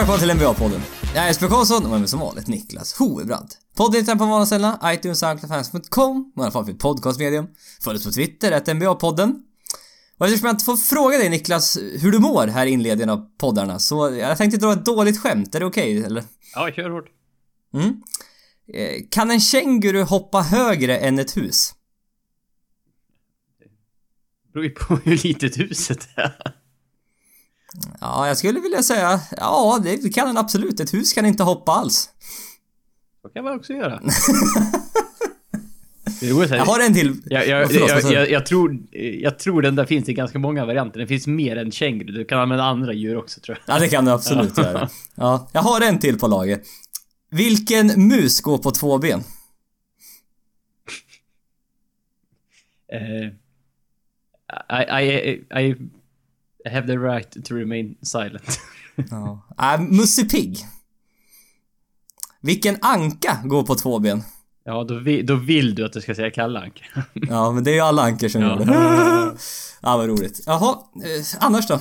Välkomna till NBA-podden. Jag är Jesper Karlsson och med mig som vanligt Niklas Hovebrant. Podden hittar på vanliga ställen, iTunes, Soundcloud.com i alla fall för podcastmedium. Följ oss på Twitter, att NBA-podden. Och eftersom jag inte får fråga dig Niklas hur du mår här i inledningen av poddarna så jag tänkte dra ett dåligt skämt, är det okej okay, eller? Ja, kör hårt. Mm. Eh, kan en känguru hoppa högre än ett hus? Det beror ju på hur litet huset är. Ja, jag skulle vilja säga, ja det kan den absolut. Ett hus kan inte hoppa alls. Så kan man också göra. jag har en till. Jag, jag, jag, jag, tror, jag tror den där finns i ganska många varianter. Den finns mer än känguru. Du kan använda andra djur också tror jag. Ja, det kan du absolut ja. göra. Ja, jag har en till på lager. Vilken mus går på två ben? Uh, I, I i have the right to remain silent. ja. Äh, Musse Pigg. Vilken anka går på två ben? Ja, då, vi, då vill du att du ska säga Kalle Anka. ja, men det är ju alla ankor som ja. gör det. ja, vad roligt. Jaha, eh, annars då?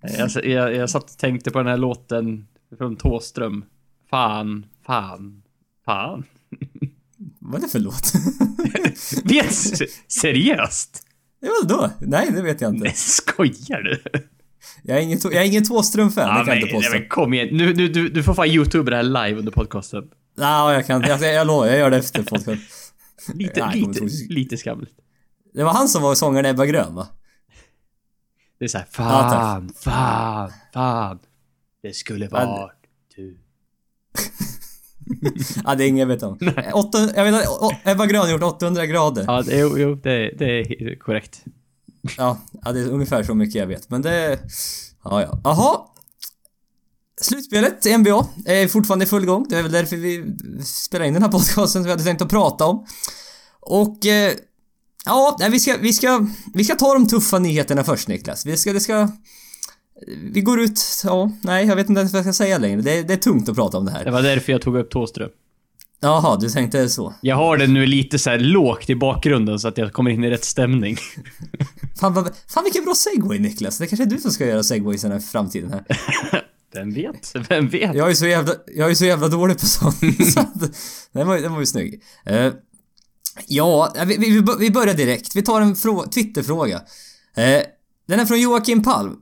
jag, jag, jag satt och tänkte på den här låten från Tåström. Fan, fan, fan. Vad är det för låt? Vet Seriöst? Ja, då? Nej, det vet jag inte. Nej, skojar du? Jag är ingen, jag är ingen Thåström-fan, ja, det kan jag inte påstå. Nej, men kom igen. Nu, nu, du, du får fan youtube det här live under podcasten. Ja, jag kan. Jag, jag lovar, jag gör det efter podcasten. lite, Nej, lite, lite skamligt. Det var han som var sångaren Ebba Grön, va? Det är såhär, fan, ja, fan, fan. Det skulle varit du. ja, det är inget jag vet om. Åtta, jag vet att Ebba Grön har gjort 800 grader. Ja, det, jo, jo det, det är korrekt. Ja, ja, det är ungefär så mycket jag vet. Men det... Ja, ja. Jaha. Slutspelet, NBA, är fortfarande i full gång. Det är väl därför vi spelar in den här podcasten som vi hade tänkt att prata om. Och... Eh, ja, vi ska, vi ska... Vi ska ta de tuffa nyheterna först Niklas. Vi ska... Det ska vi går ut, ja, nej jag vet inte ens vad jag ska säga längre. Det, det är tungt att prata om det här. Det var därför jag tog upp Thåström. Jaha, du tänkte så. Jag har det nu lite så här lågt i bakgrunden så att jag kommer in i rätt stämning. fan, vad, fan vilken bra segway Niklas. Det kanske är du som ska göra segwaysen i framtiden här. Vem vet? Vem vet? Jag är så jävla, jag är så jävla dålig på sånt. så att, den, var, den var ju snygg. Uh, ja, vi, vi, vi börjar direkt. Vi tar en Twitterfråga. Uh, den är från Joakim Palm.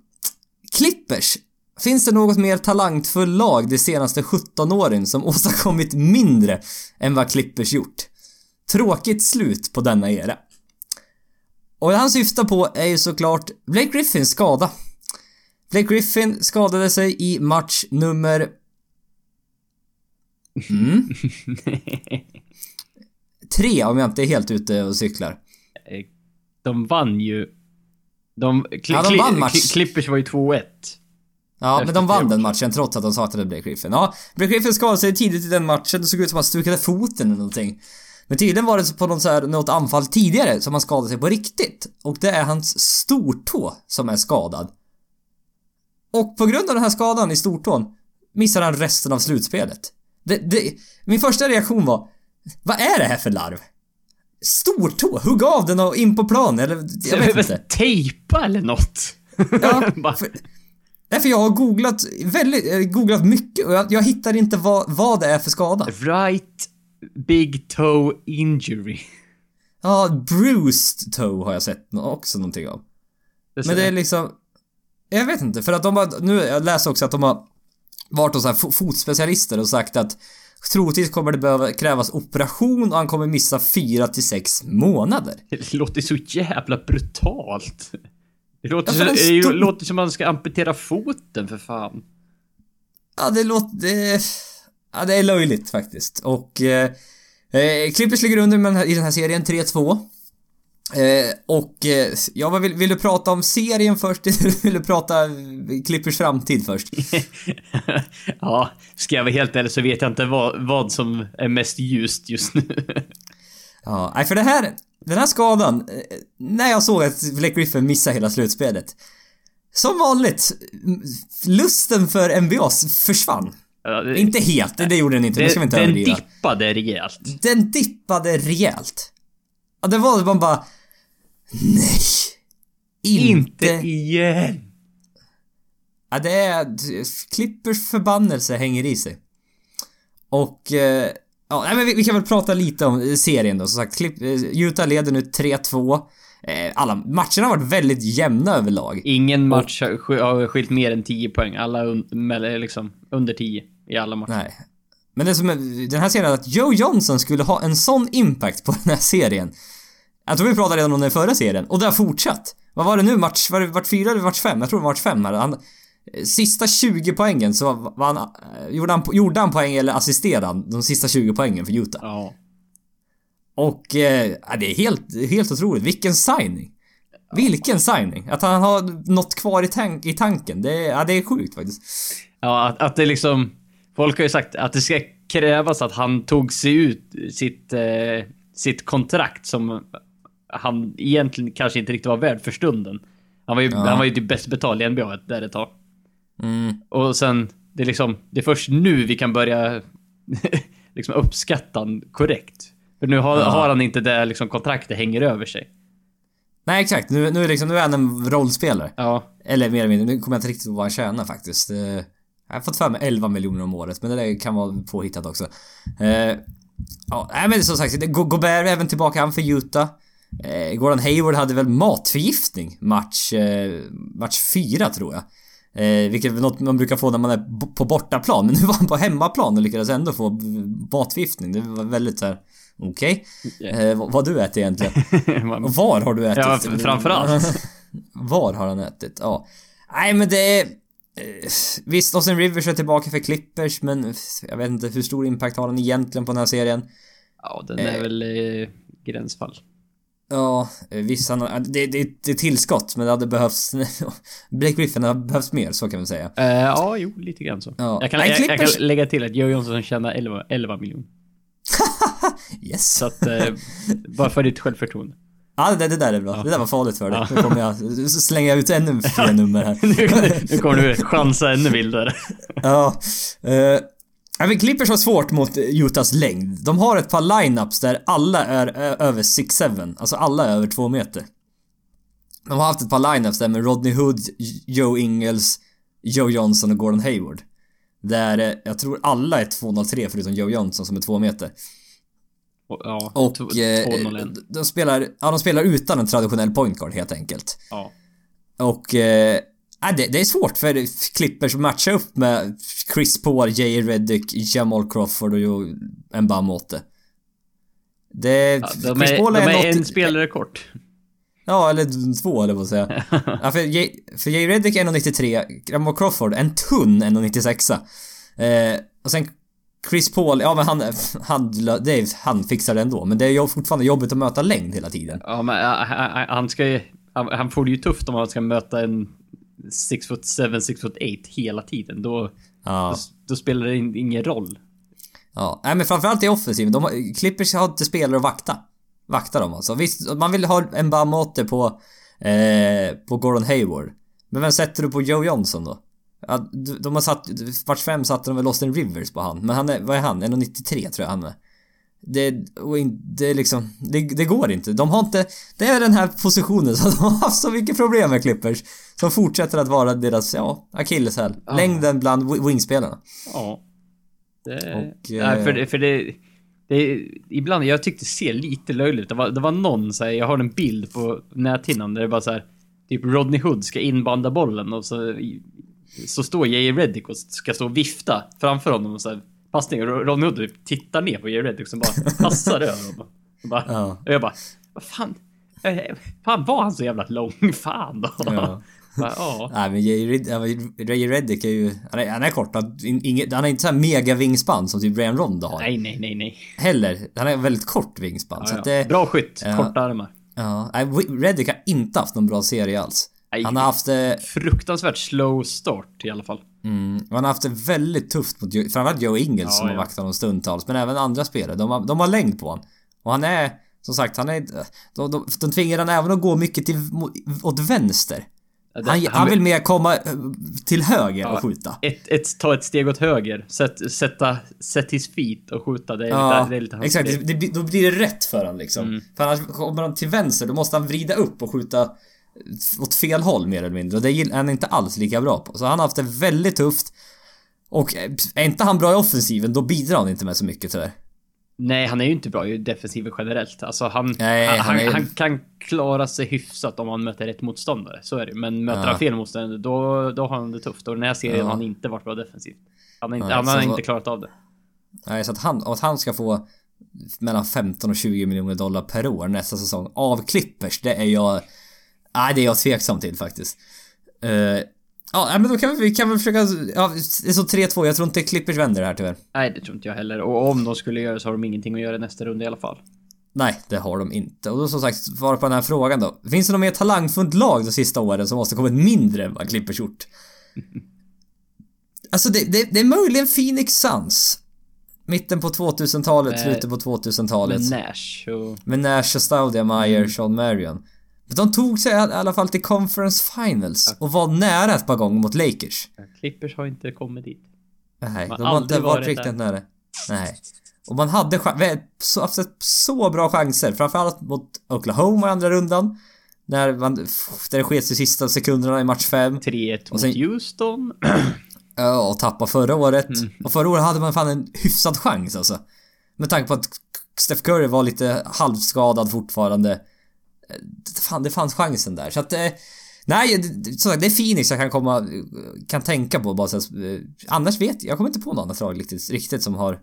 Clippers. Finns det något mer talangfull lag de senaste 17 åren som åstadkommit mindre än vad Clippers gjort? Tråkigt slut på denna era. Och det han syftar på är ju såklart Blake Griffins skada. Blake Griffin skadade sig i match nummer... Mm. Tre om jag inte är helt ute och cyklar. De vann ju de, kli, ja, de vann match. Clippers var ju 2-1. Ja, men de vann den matchen trots att de saknade Blake Griffin. Ja, Blake Griffin skadade sig tidigt i den matchen. Det såg ut som att han stukade foten eller någonting. Men tydligen var det på någon så här, något anfall tidigare som han skadade sig på riktigt. Och det är hans stortå som är skadad. Och på grund av den här skadan i stortån missar han resten av slutspelet. Det, det, min första reaktion var Vad är det här för larv? Stortå, hugg av den och in på plan eller jag vet inte. Tejpa eller nåt. Ja, för, därför jag har googlat väldigt, eh, googlat mycket och jag, jag hittar inte vad, vad det är för skada. Right big toe injury. Ja, bruised toe har jag sett också någonting av. Det Men det är liksom... Jag vet inte, för att de har... Nu, jag läser också att de har varit hos fotspecialister och sagt att Troligtvis kommer det behöva krävas operation och han kommer missa 4 till 6 månader. Det låter så jävla brutalt. Det låter, ja, det stor... låter som man ska amputera foten för fan. Ja, det låter... Det, ja, det är löjligt faktiskt. Och... Eh, eh Clippers ligger under i den här serien 3-2. Eh, och eh, ja, vad vill, vill, du prata om serien först eller vill du prata Clippers framtid först? ja, ska jag vara helt ärlig så vet jag inte vad, vad som är mest ljust just nu. ja, nej för det här, den här skadan, eh, när jag såg att Blake Griffin missade hela slutspelet. Som vanligt, lusten för NBA försvann. Ja, det, inte helt, det, det gjorde den inte, det, det ska vi inte Den överdriva. dippade rejält. Den dippade rejält. Ja, det var man bara... Nej! Inte, inte igen! Ja, det är... Clippers förbannelse hänger i sig. Och... Eh, ja, nej, men vi, vi, kan väl prata lite om serien då. Som sagt, Clip, eh, Utah leder nu 3-2. Eh, alla matcherna har varit väldigt jämna överlag. Ingen match har skilt mer än 10 poäng. Alla un, liksom under 10 i alla matcher. Nej. Men det som är, den här serien, att Joe Johnson skulle ha en sån impact på den här serien. Jag tror vi pratade redan om den förra serien och det har fortsatt. Vad var det nu? Match, var det match fyra eller match fem? Jag tror det var match fem här. Han, sista 20 poängen så var han, gjorde, han, gjorde han poäng eller assisterade han de sista 20 poängen för Utah. Ja. Och eh, det är helt, helt otroligt. Vilken signing! Vilken signing! Att han har något kvar i, tank, i tanken. Det är, ja, det är sjukt faktiskt. Ja, att, att det liksom... Folk har ju sagt att det ska krävas att han tog sig ut sitt, eh, sitt kontrakt som han egentligen kanske inte riktigt var värd för stunden. Han var ju, ja. han var ju typ bäst betald i NBA där ett tag. Mm. Och sen, det är liksom, det är först nu vi kan börja liksom uppskatta han korrekt. För nu har, ja. har han inte det liksom kontraktet hänger över sig. Nej exakt, nu, nu, är liksom, nu är han en rollspelare. Ja. Eller mer eller mindre, nu kommer jag inte riktigt ihåg vad han tjänar faktiskt. Eh, jag har fått för mig 11 miljoner om året, men det där kan vara påhittat också. Eh, ja, men som sagt, Gobert även tillbaka, han för Utah. Eh, Gordon Hayward hade väl matförgiftning match, eh, match 4 tror jag. Eh, vilket är något man brukar få när man är på bortaplan. Men nu var han på hemmaplan och lyckades ändå få matförgiftning. Det var väldigt såhär... Okej. Okay. Eh, vad, vad du ätit egentligen? och var har du ätit? Ja, framförallt. var har han ätit? Ja. Nej men det är... Eh, visst, Austin Rivers är tillbaka för Clippers men jag vet inte hur stor impact har han egentligen på den här serien? Ja, den är eh, väl eh, gränsfall. Ja, eh, vissa... Det, det, det är tillskott, men det hade behövts... Blake Griffin hade behövts mer, så kan man säga. Uh, ja, jo, lite grann så. Ja. Jag, kan, Nej, jag, jag, kan lägga till att Joe Johnson tjänar 11, 11 miljoner. yes! Så att... Uh, bara för ditt självförtroende. Ja, det, det där är bra. Ja. Det där var farligt för dig. Ja. Nu kommer jag slänga ut ännu fler nummer här. nu, nu kommer du chansa ännu vildare. ja. Uh, Ja, men Clippers har svårt mot Utahs längd. De har ett par lineups där alla är över 6-7. Alltså alla är över 2 meter. De har haft ett par lineups där med Rodney Hood, Joe Ingles, Joe Johnson och Gordon Hayward. Där eh, jag tror alla är 203 förutom Joe Johnson som är 2 meter. Ja, och eh, de, spelar, ja, de spelar utan en traditionell point guard helt enkelt. Ja. Och eh, Ja, det, det, är svårt för Clippers att matcha upp med Chris Paul, J. Reddick, Jamal Crawford och Mbam Mote. Det... Ja, de Chris är, Paul är, de är något, en spelare kort. Ja, eller två eller vad jag säga. ja, för, J, för J. Reddick 1,93, Jamal Crawford en tunn 1,96. Eh, och sen Chris Paul, ja men han, han, det är, han fixar det ändå. Men det är fortfarande jobbigt att möta längd hela tiden. Ja men han ska ju, han får det ju tufft om han ska möta en 6 foot 7, 6 foot 8 hela tiden. Då, ja. då, då, spelar det ingen roll. Ja, nej men framförallt i offensiven. De, Clippers har inte spelare att vakta. Vakta dem alltså. Visst, man vill ha en Bamote på, eh, på Gordon Hayward. Men vem sätter du på Joe Johnson då? Ja, de har satt, match 5 satte de väl Austin Rivers på han. Men han är, vad är han? 1,93 tror jag han är. Det, det liksom, det, det, går inte. De har inte, det är den här positionen som de har haft så mycket problem med Clippers. Som fortsätter att vara deras, ja, akilleshäl. Ja. Längden bland wingspelarna. Ja. Det, och, nej, för, det, för det, det, ibland, jag tyckte det ser lite löjligt ut. Det var, det var någon så här, jag har en bild på näthinnan där det bara så här, typ Rodney Hood ska inbanda bollen och så, så står J.J. Reddick och ska stå och vifta framför honom och så här, passning och Ron Hood typ tittar ner på Jerry Reddick som bara passar över honom. Och, bara, ja. och jag bara, vad fan? Eh, fan var han så jävla lång? Fan då? Ja. Ja. Nej men Ray Reddick är ju... Han är, han är kort. Han, är inte så här mega vingspann som typ Brian Ronda har. Nej, nej, nej, nej. Heller. Han är väldigt kort vingspann. Ja, så ja. Det, bra skytt. Ja. Korta armar. Ja. Reddick har inte haft någon bra serie alls. Nej, han har haft... Eh, fruktansvärt slow start i alla fall. Mm, han har haft det väldigt tufft mot framförallt Joe Ingles ja, som har vaktat honom stundtals. Men även andra spelare. De har, de har längd på honom. Och han är... Som sagt, han är... De, de, de tvingar han även att gå mycket till, åt vänster. Det, han, han, vill mer komma eh, till höger ja, och skjuta. Ett, ett, ta ett steg åt höger. Sätt, sätta, sätt his feet och skjuta. Det är ja, lite, det är lite Exakt, det, det, då blir det rätt för honom liksom. Mm. För annars kommer han till vänster, då måste han vrida upp och skjuta åt fel håll mer eller mindre och det är han inte alls lika bra på. Så han har haft det väldigt tufft. Och är inte han bra i offensiven då bidrar han inte med så mycket tyvärr. Nej, han är ju inte bra i defensiven generellt. Alltså han, Nej, han, han, är... han, kan klara sig hyfsat om han möter rätt motståndare. Så är det Men möter ja. han fel motståndare, då, då har han det tufft. Och den här serien ja. har han inte varit bra defensivt. Han har inte, Nej, han har inte klarat av det. Nej, så att han, att han ska få mellan 15 och 20 miljoner dollar per år nästa säsong av Clippers, det är jag... Nej, det är jag tveksam till faktiskt. Uh, Ja, men då kan vi, kan vi försöka... Ja, det så 3-2. Jag tror inte Clippers vänder det här tyvärr. Nej, det tror inte jag heller. Och om de skulle göra så har de ingenting att göra nästa runda i alla fall. Nej, det har de inte. Och då som sagt, svara på den här frågan då. Finns det något mer talangfullt lag de sista åren som måste kommit mindre än vad Clippers gjort? alltså det, det, det, är möjligen Phoenix Suns. Mitten på 2000-talet, slutet på 2000-talet. Med Nash och... Med Nash och Staudia Meyer, mm. Sean Marion. De tog sig i alla fall till Conference Finals och var nära ett par gånger mot Lakers. Clippers har inte kommit dit. Nej, de har inte varit riktigt nära. Nej. Och man hade haft så bra chanser, framförallt mot Oklahoma i andra rundan. När man, där det sket i sista sekunderna i match 5. 3-1 mot Houston. Ja, och tappa förra året. Mm. Och förra året hade man fan en hyfsad chans alltså. Med tanke på att Steph Curry var lite halvskadad fortfarande. Fan, det fanns chansen där. Så att... Eh, nej, så det är Phoenix jag kan komma... Kan tänka på bara så eh, Annars vet jag, jag kommer inte på något annat lag riktigt, riktigt som har...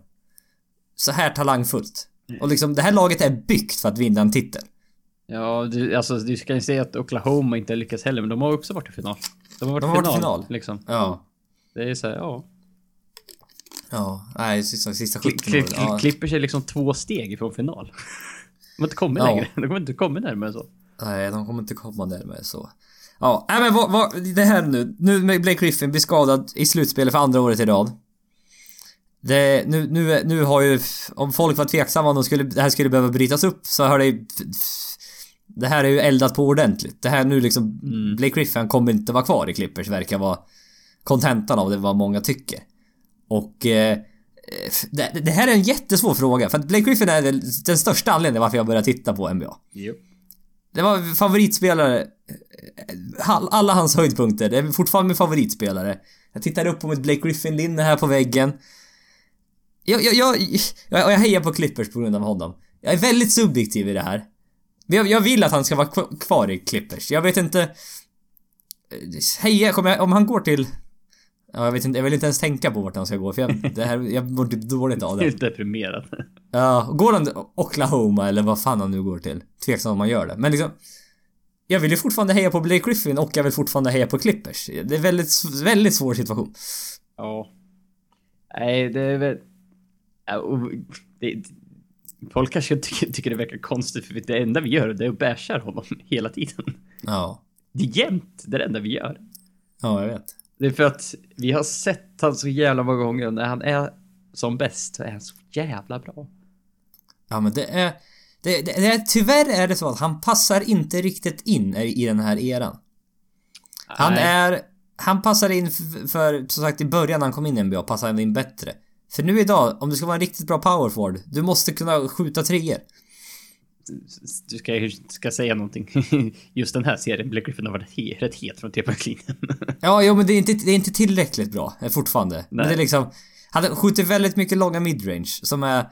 Så här talangfullt. Och liksom, det här laget är byggt för att vinna en titel. Ja, du, alltså du kan ju säga att Oklahoma inte lyckats heller, men de har också varit i final. De har varit, de har final, varit i final. Liksom. Ja. Det är såhär, ja. Ja, nej, sista, sista 17 Klipp, ja. Klipper sig liksom två steg ifrån final. De har inte kommit ja. längre. De kommer inte komma närmare så. Nej, de kommer inte komma närmare så. Ja, nej men vad, vad, det här nu. Nu med Blake Griffin blir skadad i slutspelet för andra året i rad. Det, nu, nu, nu har ju, om folk var tveksamma om de skulle, det här skulle behöva brytas upp så har det Det här är ju eldat på ordentligt. Det här nu liksom, mm. Blake Griffin kommer inte vara kvar i Clippers verkar vara kontentan av det vad många tycker. Och eh, det, det, här är en jättesvår fråga för att Blake Griffin är den största anledningen varför jag började titta på NBA. Yep. Det var favoritspelare. Alla hans höjdpunkter. Det är fortfarande min favoritspelare. Jag tittar upp på mitt Blake Griffin-linne här på väggen. Jag, jag, jag, jag, jag hejar på Clippers på grund av honom. Jag är väldigt subjektiv i det här. Jag, jag vill att han ska vara kvar i Clippers. Jag vet inte... Heja, om han går till Ja, jag vet inte, jag vill inte ens tänka på vart han ska gå för jag, det här, jag mår typ dåligt av det. Helt deprimerad. Ja, går han till Oklahoma eller vad fan han nu går till? Tveksam om man gör det. Men liksom... Jag vill ju fortfarande heja på Blake Griffin och jag vill fortfarande heja på Clippers. Det är väldigt, väldigt svår situation. Ja. Nej, det är väl... Det, folk kanske tycker, tycker det verkar konstigt för det enda vi gör det är att bashar honom hela tiden. Ja. Det är jämt det enda vi gör. Ja, jag vet. Det är för att vi har sett han så jävla många gånger när han är som bäst så är han så jävla bra. Ja men det är... Det, det, det, tyvärr är det så att han passar inte riktigt in i den här eran. Han Nej. är... Han passar in för, för, som sagt i början när han kom in i NBA passar han in bättre. För nu idag, om du ska vara en riktigt bra powerforward, du måste kunna skjuta treor du ska, ska säga någonting. Just den här serien, Black Griffin har varit he rätt het från trepoängslinjen. ja, jo, men det är, inte, det är inte tillräckligt bra eh, fortfarande. Nej. Men det är liksom... Han skjuter väldigt mycket långa midrange som är...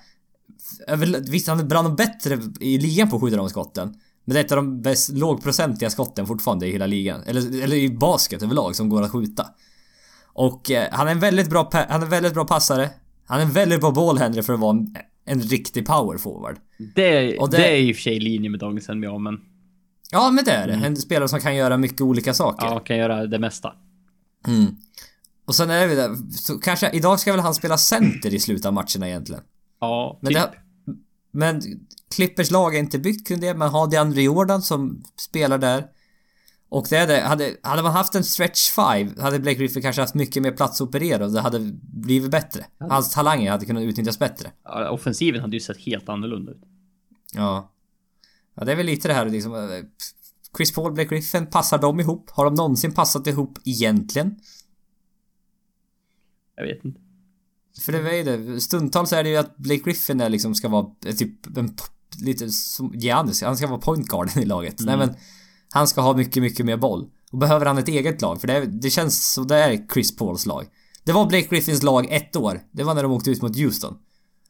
Visst, han är bland de bättre i ligan på att skjuta de skotten. Men det är ett av de bäst lågprocentiga skotten fortfarande i hela ligan. Eller, eller i basket överlag som går att skjuta. Och eh, han är en väldigt bra, han är väldigt bra passare. Han är en väldigt bra ballhändare för att vara en, en riktig power forward. Det, och det, det är i och för sig i linje med dagens NBA men... Ja men det är det. Mm. En spelare som kan göra mycket olika saker. Ja, kan göra det mesta. Mm. Och sen är vi där, så kanske, idag ska väl han spela center i slutet av matcherna egentligen. Ja, men typ. Det, men Clippers lag är inte byggt kring det, man har DeAndre Jordan som spelar där. Och det är det, hade, hade man haft en stretch 5 hade Blake Griffin kanske haft mycket mer plats att operera och det hade blivit bättre. Hans talanger hade kunnat utnyttjas bättre. Ja, offensiven hade ju sett helt annorlunda ut. Ja. Ja, det är väl lite det här liksom... Eh, Chris Paul, Blake Griffin, passar de ihop? Har de någonsin passat ihop egentligen? Jag vet inte. För det är ju det. Stundtals är det ju att Blake Griffin är liksom ska vara eh, typ en, lite som Giannis. Han ska vara point guarden i laget. Mm. Nej men Han ska ha mycket, mycket mer boll. Och behöver han ett eget lag? För det, det känns så det är Chris Pauls lag. Det var Blake Griffins lag ett år. Det var när de åkte ut mot Houston.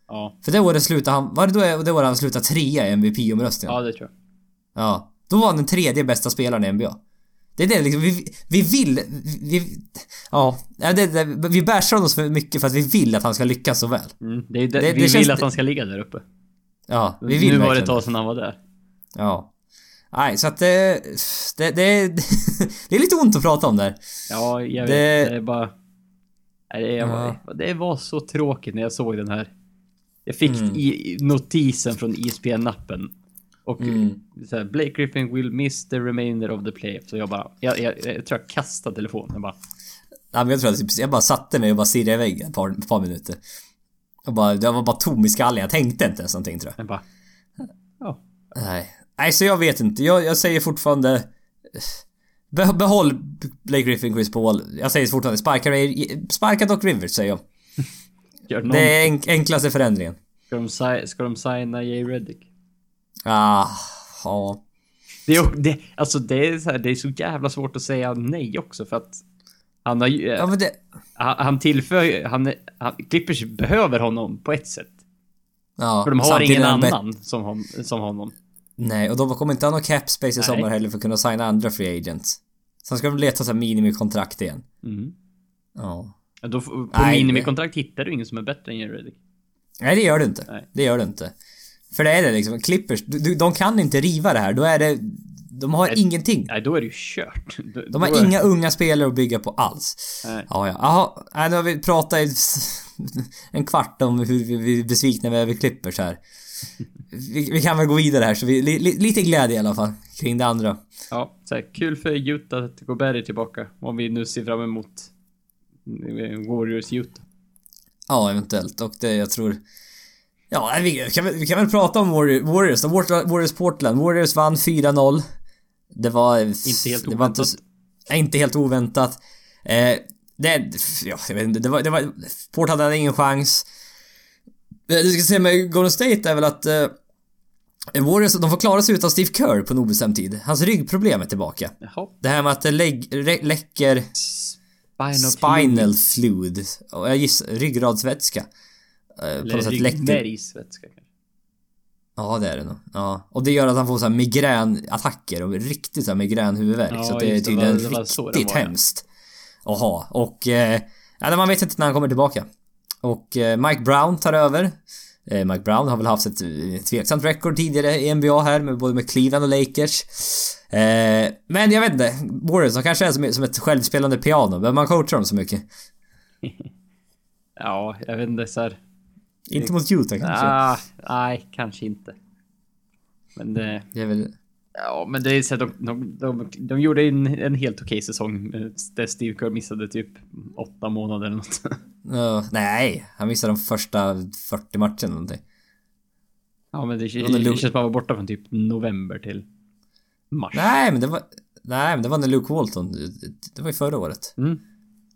Ja. För det året slutade han... Var det då det året han slutade trea i MVP-omröstningen? Ja, det tror jag. Ja. Då var han den tredje bästa spelaren i NBA. Det är det liksom, vi, vi vill... Vi, ja, det, det, vi bärsar honom så mycket för att vi vill att han ska lyckas så väl. Mm, det är det, det vi vill att han ska ligga där uppe. Ja, vi vill Nu var det ett tag sedan han var där. Ja. Nej, så att det... Det, det, det är lite ont att prata om där. Ja, jag vet. Det, det är bara... Det, ja. det var så tråkigt när jag såg den här. Jag fick mm. i, notisen från ISBN-appen. Och mm. så här, Blake Griffin will miss the remainder of the play. Så jag bara... Jag, jag, jag tror jag kastade telefonen. Jag bara... Ja, men jag tror att jag bara satte mig och bara stirrade i väggen ett par, ett par minuter. Och bara, jag var bara tom i skallen. Jag tänkte inte ens någonting tror jag. Jag bara... Ja. Nej. Nej, så jag vet inte. Jag, jag säger fortfarande... Be, behåll Blake Griffin, Chris Paul. Jag säger fortfarande sparka, sparka Doc Rivers, säger jag. det är enk, enklaste förändringen. Ska de, ska de signa Jay Reddick? Ah, ja. Det är, det, alltså det är, så här, det är så jävla svårt att säga nej också för att han har ju... Ja, men det... han, han tillför han, han, Clippers behöver honom på ett sätt. Ja, för de har ingen annan som, hon, som honom. Nej, och de kommer inte ha någon cap space i sommar heller för att kunna signa andra free agents. Sen ska de leta så minimikontrakt igen. Mm. Ja. då, på Nej, minimikontrakt hittar du ingen som är bättre än Jerry Reddick. Nej, det gör du inte. Nej. Det gör du inte. För det är det liksom, Clippers, de, de kan inte riva det här. Då är det... De har nej, ingenting. Nej, då är det ju kört. Då, de har inga unga spelare att bygga på alls. Nej. Ja, ja. Jaha, nej, nu har vi pratat i en kvart om hur vi är besvikna vi är över Clippers här vi, vi, kan väl gå vidare här så vi, li, lite glädje i alla fall kring det andra. Ja, så här, kul för Utah att Gobert är tillbaka. Om vi nu ser fram emot eh, Warriors Utah. Ja, eventuellt. Och det jag tror... Ja, vi kan, vi kan väl prata om Warriors. Warriors Portland. Warriors vann 4-0. Det var... Inte helt oväntat. Inte, nej, inte helt oväntat. Eh, det... Ja, jag vet inte. Det var... Det var Portland hade ingen chans. Det du ska säga med Golden State är väl att eh, Warriors, de får klara sig utan Steve Kerr på en obestämd tid. Hans ryggproblem är tillbaka. Jaha. Det här med att det läcker Spinal, spinal fluid. Och jag gissar ryggradsvätska. Eh, sätt läcker. kanske. Ja, det är det nog. Ja. Och det gör att han får så här migränattacker och riktigt så här migränhuvudvärk. Ja, så det är tydligen det var, det var riktigt hemskt. Att ha. Och... Eh, ja, man vet inte när han kommer tillbaka. Och eh, Mike Brown tar över. Eh, Mike Brown har väl haft ett eh, tveksamt record tidigare i NBA här med både med Cleveland och Lakers. Men jag vet inte. Warriors de kanske är som ett självspelande piano. Behöver man coacha dem så mycket? ja, jag vet inte så här. Inte mot Utah kanske? Ah, nej, kanske inte. Men det... Det är väl... Ja, men det är så de, de, de, de gjorde en, en helt okej okay säsong. Där Steve Kerr missade typ åtta månader eller nåt. Uh, nej, han missade de första 40 matcherna eller någonting. Ja, men det, det, det känns bara borta från typ november till mars. Nej, men det var... Nej, men det var när Luke Walton... Det var ju förra året. Mm.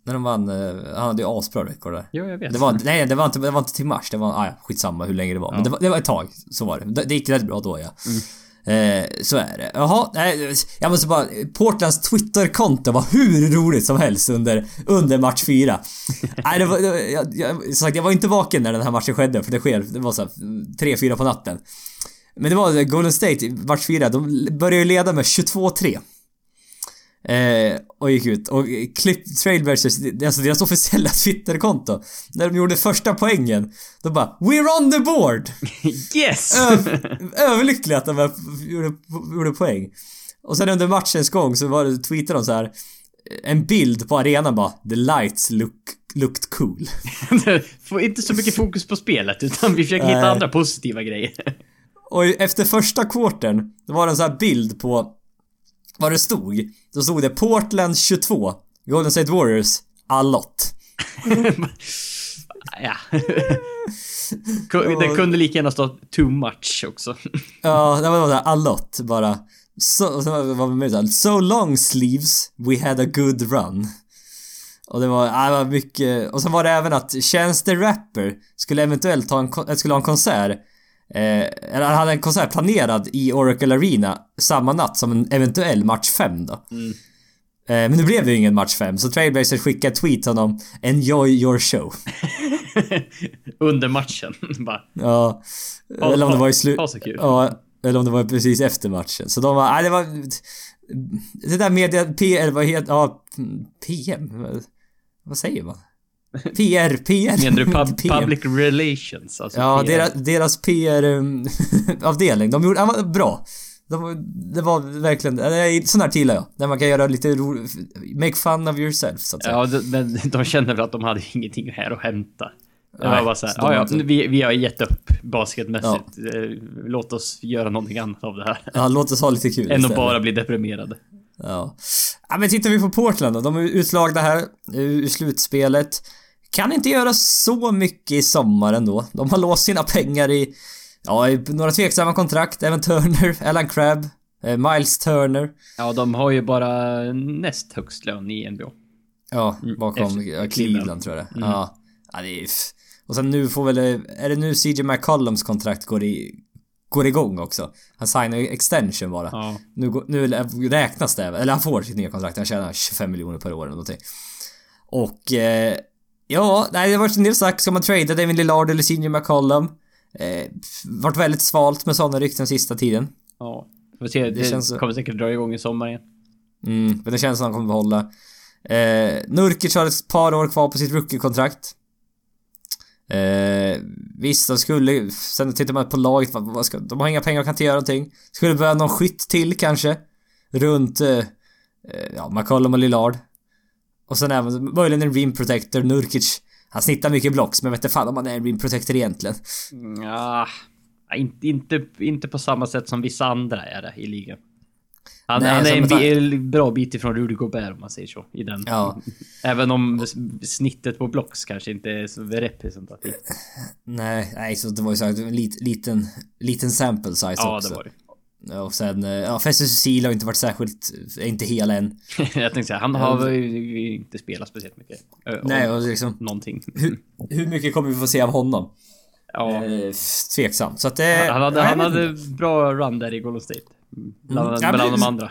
När de vann... Eh, han hade ju asbra rekord där. Jo, jag vet. Det var, nej, det var inte, det var inte till mars. Det var... Ah, skitsamma hur länge det var. Ja. Men det var, det var ett tag. Så var det. Det, det gick rätt bra då, ja. Mm. Eh, så är det. Jaha, nej, jag måste bara... Portlands Twitterkonto var hur roligt som helst under, under match 4. nej, det var... Det var jag, jag, sagt, jag var inte vaken när den här matchen skedde, för det sker... Det var så 3-4 på natten. Men det var Golden State, match 4, de började ju leda med 22-3. Eh, och gick ut. Och Clip Trailblazers, alltså deras officiella Twitterkonto. När de gjorde första poängen, då bara “We're on the board!” Yes! överlyckliga att de gjorde, gjorde poäng. Och sen under matchens gång så var det, tweetade de så här en bild på arenan bara “The lights look, looked cool”. Inte så mycket fokus på spelet utan vi försöker hitta andra positiva grejer. Och efter första quartern, då var det en sån här bild på vad det stod. Då stod det Portland 22, Golden State Warriors, allot. ja. det kunde lika gärna stå too much också. ja, det var såhär allot bara. Var det med såhär, So long sleeves, we had a good run. Och det var, det var mycket, och så var det även att Chance the Rapper skulle eventuellt ha en, skulle ha en konsert Eh, eller han hade en konsert planerad i Oracle Arena samma natt som en eventuell match 5 då. Mm. Eh, men nu blev det ju ingen match 5 så Trailblazers skickade ett tweet till honom “Enjoy your show”. Under matchen. Bara, Ja. Ha- eller om det var i slut... ha så kul. Ja, eller om det var precis efter matchen. Så de var... Nej, det var... Det där media... P... Eller vad heter... Ja, PM? Vad säger man? PR, PR. menar du pub, PM. public relations? Alltså Ja, PR. deras, deras PR-avdelning. De gjorde... Var bra. De, det var verkligen... eller, Sån här gillar jag. Där man kan göra lite ro, Make fun of yourself, så att säga. Ja, men de kände väl att de hade ingenting här att hämta. Det var bara så de ja, ja, inte- vi, vi har gett upp basketmässigt. Eh, Låt oss göra någonting annat av det här. Ja, låt oss ha lite kul Än att istället. bara bli deprimerade. Ja. ja. men tittar vi på Portland då. De är utslagna här ur slutspelet. Kan inte göra så mycket i sommar ändå. De har låst sina pengar i, ja, i några tveksamma kontrakt. Även Turner, Alan Crabb, eh, Miles Turner. Ja, de har ju bara näst högst lön i NBA. Ja, bakom efter ja, Cleveland. Cleveland tror jag det Ja. ja, det är Och sen nu får väl, är det nu CJ McCollums kontrakt går i, går igång också? Han signar ju extension bara. Ja. Nu, går- nu räknas det, eller han får sitt nya kontrakt, han tjänar 25 miljoner per år eller någonting. Och, eh, ja, nej det har varit en del snack, ska man trada David Lillard eller Senior McCollum? Eh, varit väldigt svalt med sådana rykten sista tiden. Ja. Får se, det, känns så- kommer säkert dra igång i sommar igen. Mm, men det känns som han kommer behålla. Eh, Nurkic har ett par år kvar på sitt rookie-kontrakt. Eh, visst, de skulle... Sen tittar man på laget, vad, vad ska, de har inga pengar och kan inte göra någonting. Skulle behöva någon skytt till kanske. Runt... Eh, eh, ja, McCollum och Lillard. Och sen även möjligen en rim protector, Nurkic. Han snittar mycket blocks, men jag vet inte fan om han är en rim protector egentligen. Ja, inte, inte, inte på samma sätt som vissa andra är det i ligan. Han, Nej, han är en bi- bra bit ifrån Rudy Gobert om man säger så. I den. Ja. Även om snittet på blocks kanske inte är så representativt. Nej, nej, så det var ju här, en lit, liten, liten sample size Ja, också. det var det. Ja, Och sen, eh, ja, Festus Cecil har inte varit särskilt, är inte hel än. Jag tänkte säga, han har ju inte spelat speciellt mycket. Nej, och liksom, Någonting. hur, hur mycket kommer vi få se av honom? Ja. Eh, tveksamt. Så att det... Han hade, ja, han hade bra run där i Golden State. Bland, Mm. Ja, bland men- de andra.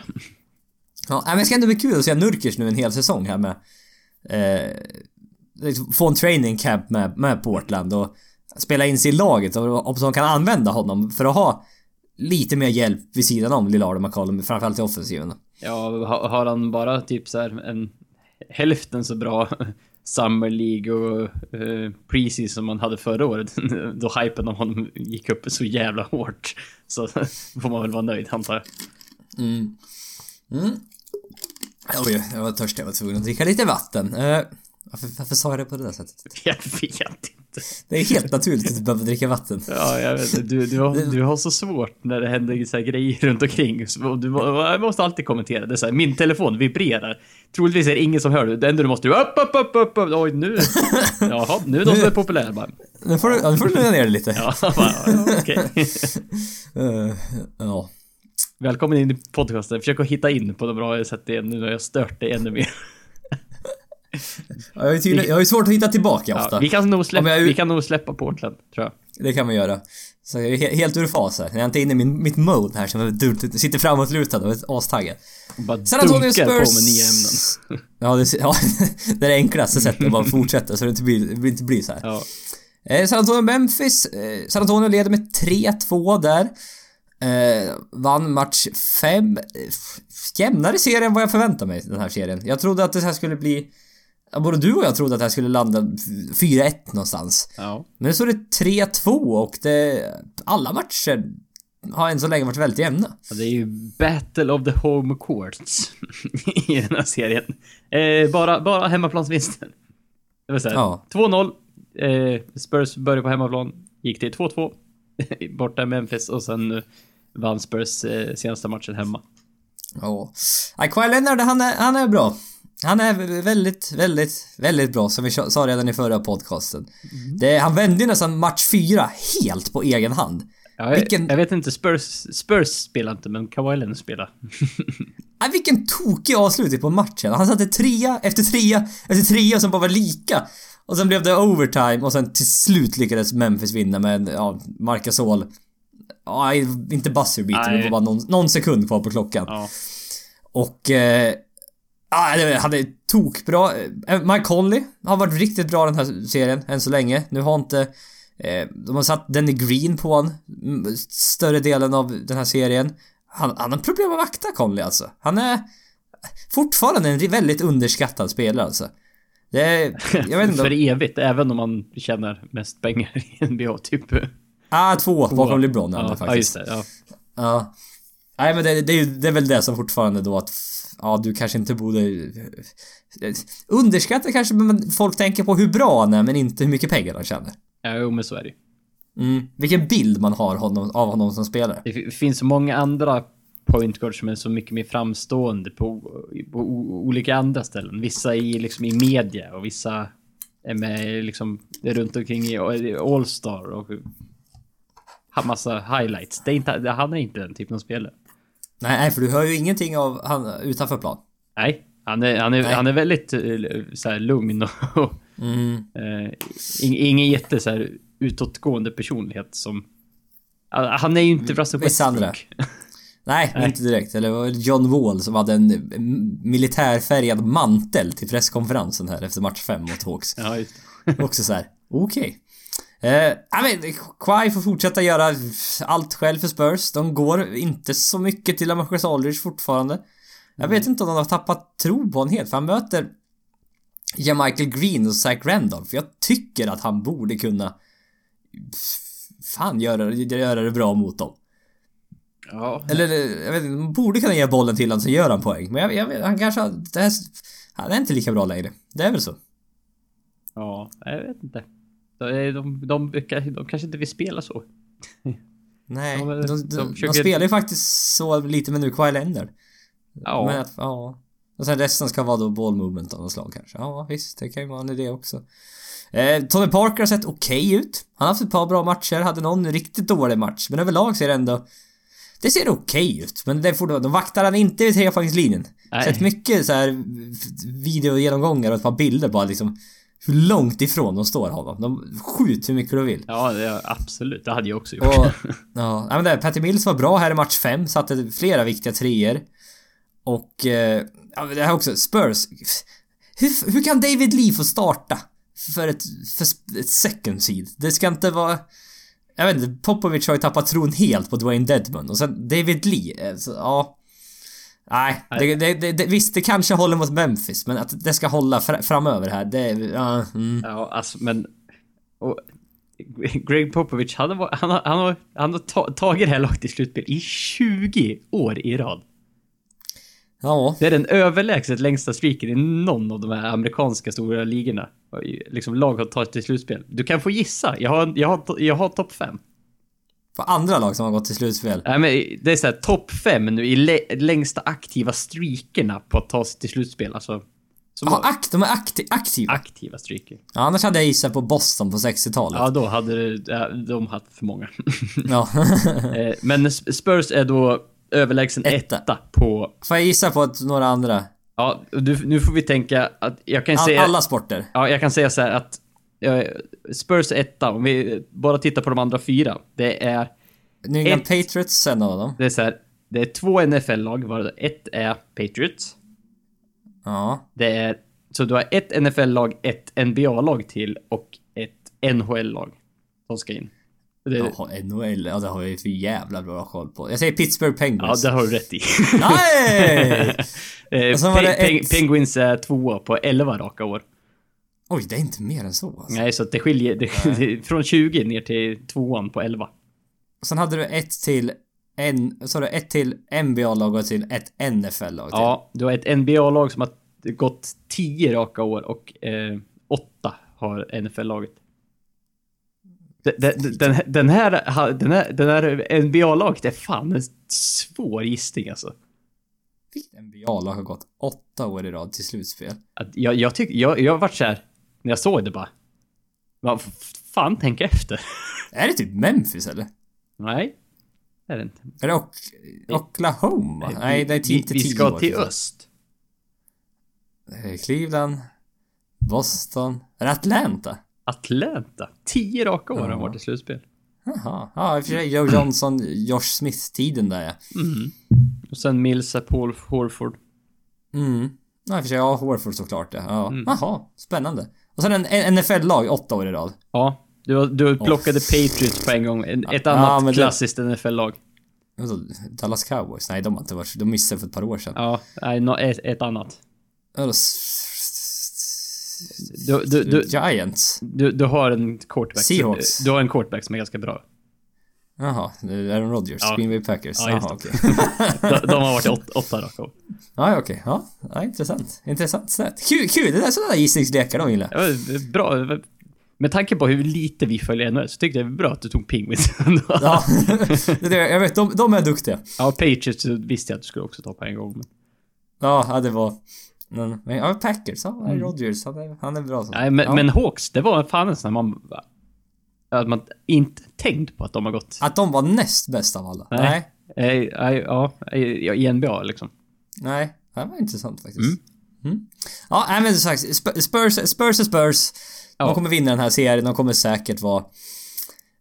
Ja, men det ska ändå bli kul att se Nurkic nu en hel säsong här med... Eh, liksom få en training camp med, med Portland och spela in sig i laget och om de kan använda honom för att ha lite mer hjälp vid sidan om Lillard och McCollum, framförallt i offensiven. Ja, ha- har han bara typ så här en hälften så bra Summer League och uh, Preseason som man hade förra året. Då hypen om honom gick upp så jävla hårt. Så får man väl vara nöjd antar jag. Mm. Mm. Oj, jag var törstig. Jag var tvungen att dricka lite vatten. Eh, varför, varför sa jag det på det där sättet? Jag vet inte. Det är helt naturligt att du behöver dricka vatten. Ja, jag vet. Du, du, har, du har så svårt när det händer så grejer runt omkring. Du måste alltid kommentera. Det så här, min telefon vibrerar. Troligtvis är det ingen som hör det. Det enda du måste upp, upp, upp, upp, upp. Oj, nu. Jaha, nu är de som är populära bara. Nu får du, ja, nu får du lugna ner dig lite. Ja, okej. Eh, ja. Välkommen in i podcasten. Försök att hitta in på det bra sätt igen nu när jag stört dig ännu mer. Jag har ju tydligen, jag har ju svårt att hitta tillbaka ofta. Ja, vi, kan nog släppa, jag- vi kan nog släppa Portland, tror jag. Det kan man göra. Så jag är he- helt ur fas här. Jag är inte inne i min, mitt mode här som är sitter framåtlutad och är astaggad. San Antonio dunkar på Spurs... med nya ämnen. Ja, det, ja, det är det enklaste sättet att bara fortsätta så det inte blir, inte blir så här. Ja. Eh, San Antonio Memphis. Eh, San Antonio leder med 3-2 där. Eh, vann match 5. Eh, jämnare serie än vad jag förväntade mig den här serien. Jag trodde att det här skulle bli... ja, Både du och jag trodde att det här skulle landa 4-1 någonstans. ja. Men nu står det 3-2 och det... Alla matcher har än så länge varit väldigt jämna. Och det är ju Battle of the Home Courts i den här serien. Eh, bara, bara hemmaplansvinster. Det vill säga Ja. 2-0. Eh, Spurs började på hemmaplan. Gick till 2-2. Borta i Memphis och sen vann Spurs eh, senaste matchen hemma. Ja. Kawhi Leonard, han är, han är bra. Han är väldigt, väldigt, väldigt bra som vi sa redan i förra podcasten. Det, han vände ju nästan match 4 helt på egen hand. Ja, jag, Vilken- jag vet inte, Spurs, Spurs spelar inte, men Kawhi Leonard spelar. Nej, vilken tokig avslutning på matchen. Han satte trea efter trea efter trea som bara var lika. Och sen blev det overtime och sen till slut lyckades Memphis vinna med, ja, Marc Gasol Ja, inte buzzer-beaten, det var bara någon, någon, sekund kvar på klockan. Ja. Och... Eh, Ja, han är tokbra. Eh, Mike Conley har varit riktigt bra den här serien än så länge. Nu har inte... Eh, de har satt Denny Green på honom större delen av den här serien. Han, han har problem att vakta Conley alltså. Han är fortfarande en väldigt underskattad spelare alltså. Det är, jag vet inte. För evigt, även om man tjänar mest pengar i NBA typ. Ah, två, två. bakom LeBron ja, faktiskt. Ja, just det. Ja. ja. Nej men det, det, är, det är väl det som fortfarande då att ja, du kanske inte borde underskatta kanske men folk tänker på hur bra han är men inte hur mycket pengar han tjänar. Ja, jo men så är det mm. Vilken bild man har honom, av honom som spelare. Det finns många andra point guards som är så mycket mer framstående på, på olika andra ställen. Vissa i liksom i media och vissa är med liksom runt omkring i All-Star och massa highlights. Det är inte, han är inte den typen av spelare. Nej, för du hör ju ingenting av han utanför plan. Nej, han är, han är, han är väldigt eh, så här, lugn och mm. eh, ingen jätte så här, utåtgående personlighet som... Han är ju inte Russell Westbrook. Nej, Nej, inte direkt. Eller var John Wall som hade en militärfärgad mantel till presskonferensen här efter match 5 mot Hawks. Ja, just det. Också så här. okej. Okay. Eh, men, Kawhi får fortsätta göra allt själv för Spurs. De går inte så mycket till Lamarcus Aldridge fortfarande. Jag vet mm. inte om de har tappat tro på honom helt, för han möter Michael Green och Zach Randolph. Jag tycker att han borde kunna fan göra, göra det bra mot dem. Ja. Eller, jag vet inte, borde kunna ge bollen till honom så gör han poäng. Men jag, jag vet, han kanske, det här, han är inte lika bra längre. Det är väl så. Ja, jag vet inte. De, de, de, de kanske inte vill spela så. Nej, de, de, de, försöker... de spelar ju faktiskt så lite med nu Leonard. Ja. Men att, ja. Och sen resten ska vara då ball movement av något slag kanske. Ja, visst, det kan ju vara en idé också. Eh, Tony Parker har sett okej okay ut. Han har haft ett par bra matcher, hade någon riktigt dålig match. Men överlag ser det ändå... Det ser okej okay ut, men det fortfarande... De vaktar han inte vid trepoängslinjen. Sett mycket så här videogenomgånga och ett par bilder bara liksom hur långt ifrån de står honom. De skjuter hur mycket de vill. Ja, det, absolut. Det hade jag också gjort. Och, ja, men det, Patty Mills var bra här i match 5. Satte flera viktiga treor. Och... Eh, ja, det här också. Spurs. Hur, hur kan David Lee få starta? För ett, för ett second seed? Det ska inte vara... Jag vet inte, Popovic har ju tappat tron helt på Dwayne Dedmon och sen David Lee, alltså, ja... Nej, det, det, det, visst det kanske håller mot Memphis men att det ska hålla fr framöver här det... Uh, mm. Ja, alltså men... Och, Greg Popovich, han har, han har, han har, han har tagit det här laget i slutspel i 20 år i rad. Ja. Det är den överlägset längsta streaken i någon av de här amerikanska stora ligorna. Liksom lag har tagit till slutspel. Du kan få gissa. Jag har, jag har, jag har topp 5. För andra lag som har gått till slutspel? Nej men det är såhär topp fem nu i längsta aktiva streakerna på att ta sig till slutspel. Alltså. Ja, akt, de är akti aktiva? Aktiva streaker. Ja, annars hade jag gissat på Boston på 60-talet. Ja, då hade de haft för många. ja. Eh, men Spurs är då överlägsen etta. etta på... Får jag gissa på att några andra? Ja, du, nu får vi tänka att jag kan All, säga... Alla sporter? Ja, jag kan säga så att Spurs etta, om vi bara tittar på de andra fyra. Det är... New England ett, Patriots en av dem. Det är så här, Det är två NFL-lag, varav ett är Patriots. Ja. Det är... Så du har ett NFL-lag, ett NBA-lag till och ett NHL-lag. Som ska in. Det... Jaha, NHL, ja det har jag för jävla bra koll på. Jag säger Pittsburgh Penguins. Ja, det har du rätt i. Nej! eh, Pe ett... Penguins är tvåa på 11 raka år. Oj, det är inte mer än så alltså. Nej, så att det skiljer det, från 20 ner till tvåan på 11. Sen hade du ett till en, så du ett till NBA-lag och till ett NFL-lag till. Ja, du har ett NBA-lag som har gått 10 raka år och eh, 8 har NFL-laget. Den, den, den, här, den här, den här NBA-laget är fan en svår gissning alltså. Vilket NBA-lag har gått 8 år i rad till slutspel? Jag, jag tycker, jag, jag har varit så här när jag såg det bara. Vad fan, tänk efter. Är det typ Memphis eller? Nej. Är det inte. Är det Oklahoma? Nej, Nej det är inte Vi, vi ska till öst. Cleveland. Boston. Är det Atlanta? Atlanta? Tio raka år har varit i slutspel. Jaha. Ja, i och för sig Joe Johnson, Josh Smith-tiden där ja. Mm. Och sen Milsa, Paul Horford. Mm. Ja, i och för sig, ja, Horford såklart ja. ja. Mm. Jaha, spännande. Och sen en, NFL-lag åtta år i rad. Ja. Du, du plockade oh. Patriots på en gång. Ett annat ja, klassiskt det... NFL-lag. Dallas Cowboys? Nej, de har inte varit... De missade för ett par år sedan. Ja, nej, no, ett, ett annat. Du, du, du, Giants? Du, du har en quarterback. Seahawks? Du har en quarterback som är ganska bra. Jaha, Aaron Rodgers, ja. Green Bay Packers. Ja, Jaha, okej. Okay. de, de, har varit åt, åtta raka år. Ja, okej. Okay. Ja, ja, intressant. Intressant snett. Kul, kul! Det där är sådana där gissningslekar de gillar. Ja, bra. Med tanke på hur lite vi följer NHL så tyckte jag det var bra att du tog Penguins. ja, det, jag vet. De, de är duktiga. Ja, Patriots visste jag att du skulle också ta på en gång. Men... Ja, det var... Men, ja, Packers, ja. Rodgers, han är, han är bra så. Nej, men, ja. men Hawks, det var fan en sån man... Att man inte tänkt på att de har gått... Att de var näst bäst av alla? Nej. Nej. Nej. Ja, i NBA liksom. Nej, det var intressant faktiskt. Mm. Mm. Ja, men som sagt, Spurs, Spurs är Spurs. De ja. kommer vinna den här serien, de kommer säkert vara...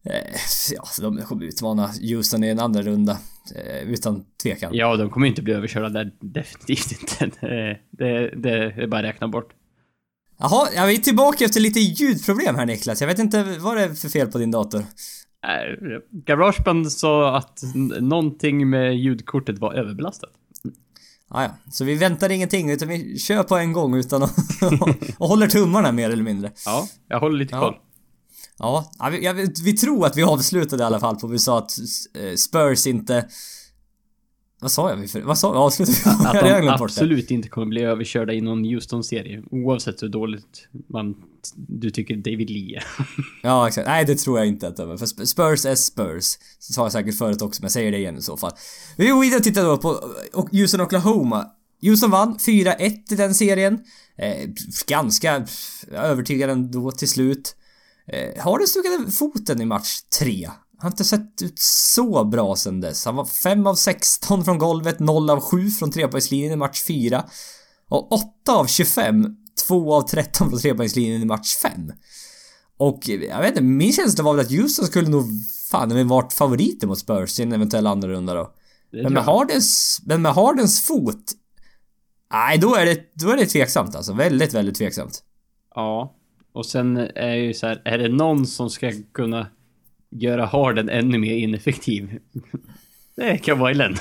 Eh, ja, de kommer utmana Houston i en andra runda. Eh, utan tvekan. Ja, de kommer inte bli överkörda där. Definitivt inte. Det, det, det är bara att räkna bort. Jaha, ja, vi är tillbaka efter lite ljudproblem här Niklas. Jag vet inte vad det är för fel på din dator. Äh, Garageband sa att någonting med ljudkortet var överbelastat. Ah, ja, så vi väntar ingenting utan vi kör på en gång utan att... och håller tummarna mer eller mindre. Ja, jag håller lite koll. Ja, ja vi, vi, vi, tror att vi avslutade i alla fall på vi sa att eh, Spurs inte vad sa jag? För, vad sa jag? Avslutade vi? Att de absolut inte kommer bli överkörda i någon Houston-serie. Oavsett hur dåligt man, du tycker David Lee är. ja, exakt. Nej, det tror jag inte att de är. För Spurs är Spurs. Så sa jag säkert förut också, men jag säger det igen i så fall. Vi går vidare och tittar då på Houston Oklahoma. Houston vann 4-1 i den serien. Eh, ganska övertygande ändå till slut. Eh, har du stuckit foten i match 3? Han har inte sett ut så bra sen dess. Han var 5 av 16 från golvet, 0 av 7 från trepoängslinjen i match 4. Och 8 av 25, 2 av 13 från trepoängslinjen i match 5. Och jag vet inte, min känsla var väl att Houston skulle nog fan ha varit favoriter mot Spurs i en eventuell andra runda då. Men med Hardens, men med Hardens fot Nej, då är det, då är det tveksamt alltså. Väldigt, väldigt tveksamt. Ja. Och sen är ju så här, är det någon som ska kunna göra Harden ännu mer ineffektiv. Det kan vara i Leonard.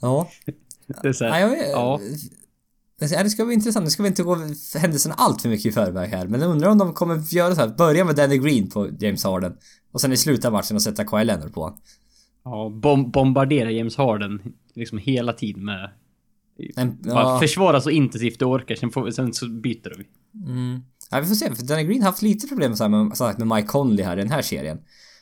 ja. Det är så här, ja. ja. Det ska bli intressant. Nu ska vi inte gå händelserna allt för mycket i förväg här. Men jag undrar om de kommer göra så här. Börja med Danny Green på James Harden. Och sen i slutet av matchen och sätta Kawhi Leonard på Ja, bom bombardera James Harden liksom hela tiden med... En, ja. Försvara så intensivt du orkar, sen, får, sen så byter vi. Mm. Ja, vi får se, för Danny Green har haft lite problem så här med, så med Mike Conley här i den här serien.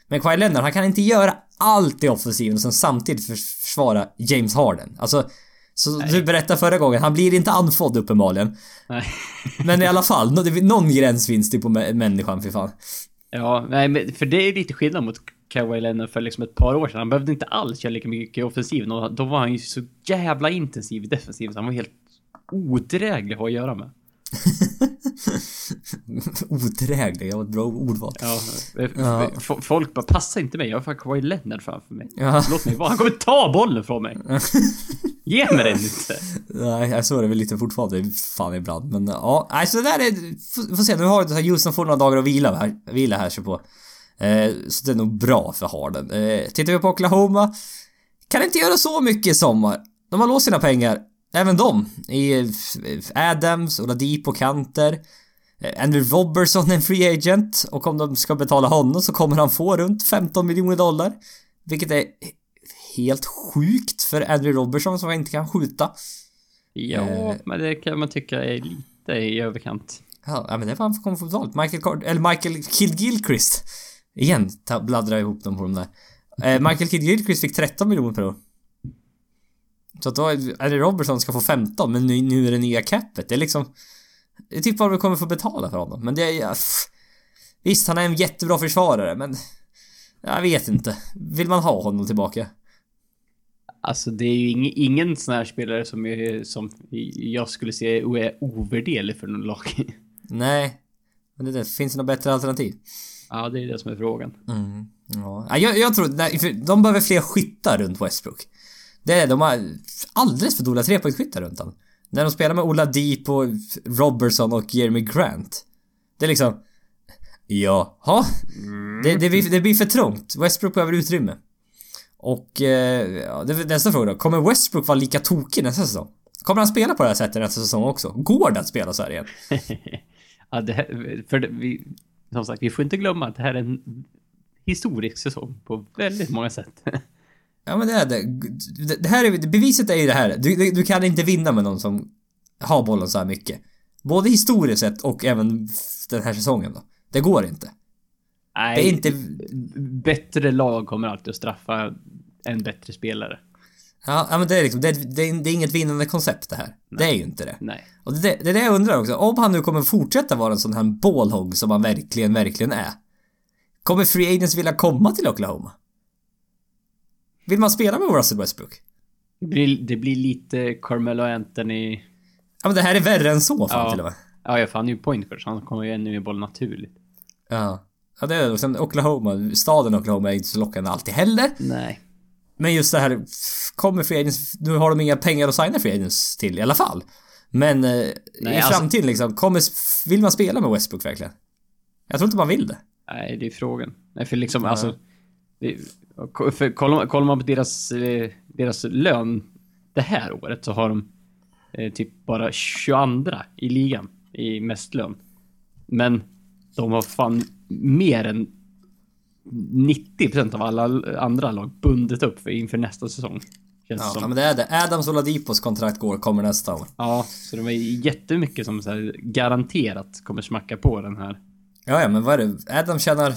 Men Kawhi Leonard, han kan inte göra allt i offensiven och sen samtidigt försvara James Harden. Alltså, så nej. du berättade förra gången, han blir inte andfådd uppenbarligen. Nej. men i alla fall, någon gräns finns det på människan, för fan. Ja, nej men för det är lite skillnad mot Kawhi Leonard för liksom ett par år sedan. Han behövde inte alls köra lika mycket i offensiven och då var han ju så jävla intensiv i defensiven så han var helt odräglig att ha att göra med. Odräglig, det var ett bra ordval. Ja, ja. Folk bara passar inte mig, jag har fan Kawhi Leonard framför mig. Ja. Låt mig vara, han kommer ta bollen från mig. Ge mig den inte. Nej, jag såg det väl lite fortfarande, fan ibland. Men ja, alltså det där är... Får, får se, nu har Houston får några dagar att vila här, vila här sig på. Eh, så det är nog bra för Harden. Eh, tittar vi på Oklahoma. Kan inte göra så mycket i sommar. De har låst sina pengar. Även de. I Adams, Oladipo, Kanter. Eh, Andrew Robertson är en free agent och om de ska betala honom så kommer han få runt 15 miljoner dollar. Vilket är helt sjukt för Andrew Robertson som inte kan skjuta. Ja, eh, men det kan man tycka är lite i överkant. Ja, men det är vad han kommer få betalt. Michael Card eller Michael Kidd Gilchrist. Igen, bladdrar ihop dem på de där. Eh, Michael Kidd Gilchrist fick 13 miljoner per år. Så att då är det Robertson ska få 15 men nu, nu är det nya capet. Det är liksom... Det är typ vad vi kommer få betala för honom. Men det är... Ja, visst, han är en jättebra försvarare men... Jag vet inte. Vill man ha honom tillbaka? Alltså det är ju ing, ingen sån här spelare som, är, som jag skulle se är ovärderlig för någon lag. Nej. Men det, det finns det något bättre alternativ? Ja, det är det som är frågan. Mm. Ja. Jag, jag tror... Nej, de behöver fler skyttar runt Westbrook. Det är, de har alldeles för dåliga trepoängsskyttar runt honom. När de spelar med Ola Deep och Robertson och Jeremy Grant. Det är liksom... Jaha. Mm. Det, det, blir, det blir för trångt. Westbrook behöver utrymme. Och... Eh, ja, det är nästa fråga då. Kommer Westbrook vara lika tokig nästa säsong? Kommer han spela på det här sättet nästa säsong också? Går det att spela så här igen? ja, det här, för det, vi, som sagt, vi får inte glömma att det här är en historisk säsong på väldigt många sätt. ja, men det är det. Det här är, beviset är ju det här. Du, du, du kan inte vinna med någon som har bollen så här mycket. Både historiskt sett och även den här säsongen då. Det går inte. Nej, det är inte... bättre lag kommer alltid att straffa en bättre spelare. Ja, men det är liksom, det det det är inget vinnande koncept det här. Nej. Det är ju inte det. Nej. Och det, det är det jag undrar också. Om han nu kommer fortsätta vara en sån här ballhog som han verkligen, verkligen är. Kommer Free Agents vilja komma till Oklahoma? Vill man spela med Russell Westbrook? Det blir, det blir lite Carmelo Anthony... Ja men det här är värre än så fan ja. till och med. Ja, ja för han är ju point guard, så han kommer ju ännu mer boll naturligt. Ja. Ja det är det. Sen Oklahoma, staden Oklahoma är inte så lockande alltid heller. Nej. Men just det här, kommer Free Agents, nu har de inga pengar att signa Free Agents till i alla fall. Men eh, Nej, i alltså, framtiden liksom, kommer, vill man spela med Westbrook verkligen? Jag tror inte man vill det. Nej, det är frågan. Nej, för liksom ja. alltså... Det, för kollar, kollar man på deras, eh, deras lön det här året så har de eh, typ bara 22 i ligan i mest lön. Men de har fan mer än 90% av alla andra lag bundit upp för inför nästa säsong. Känns ja, som. men det är det. Adams och Ladipos kontrakt går, kommer nästa år. Ja, så de är jättemycket som så här garanterat kommer smacka på den här. Ja, ja, men vad är det? Adam tjänar...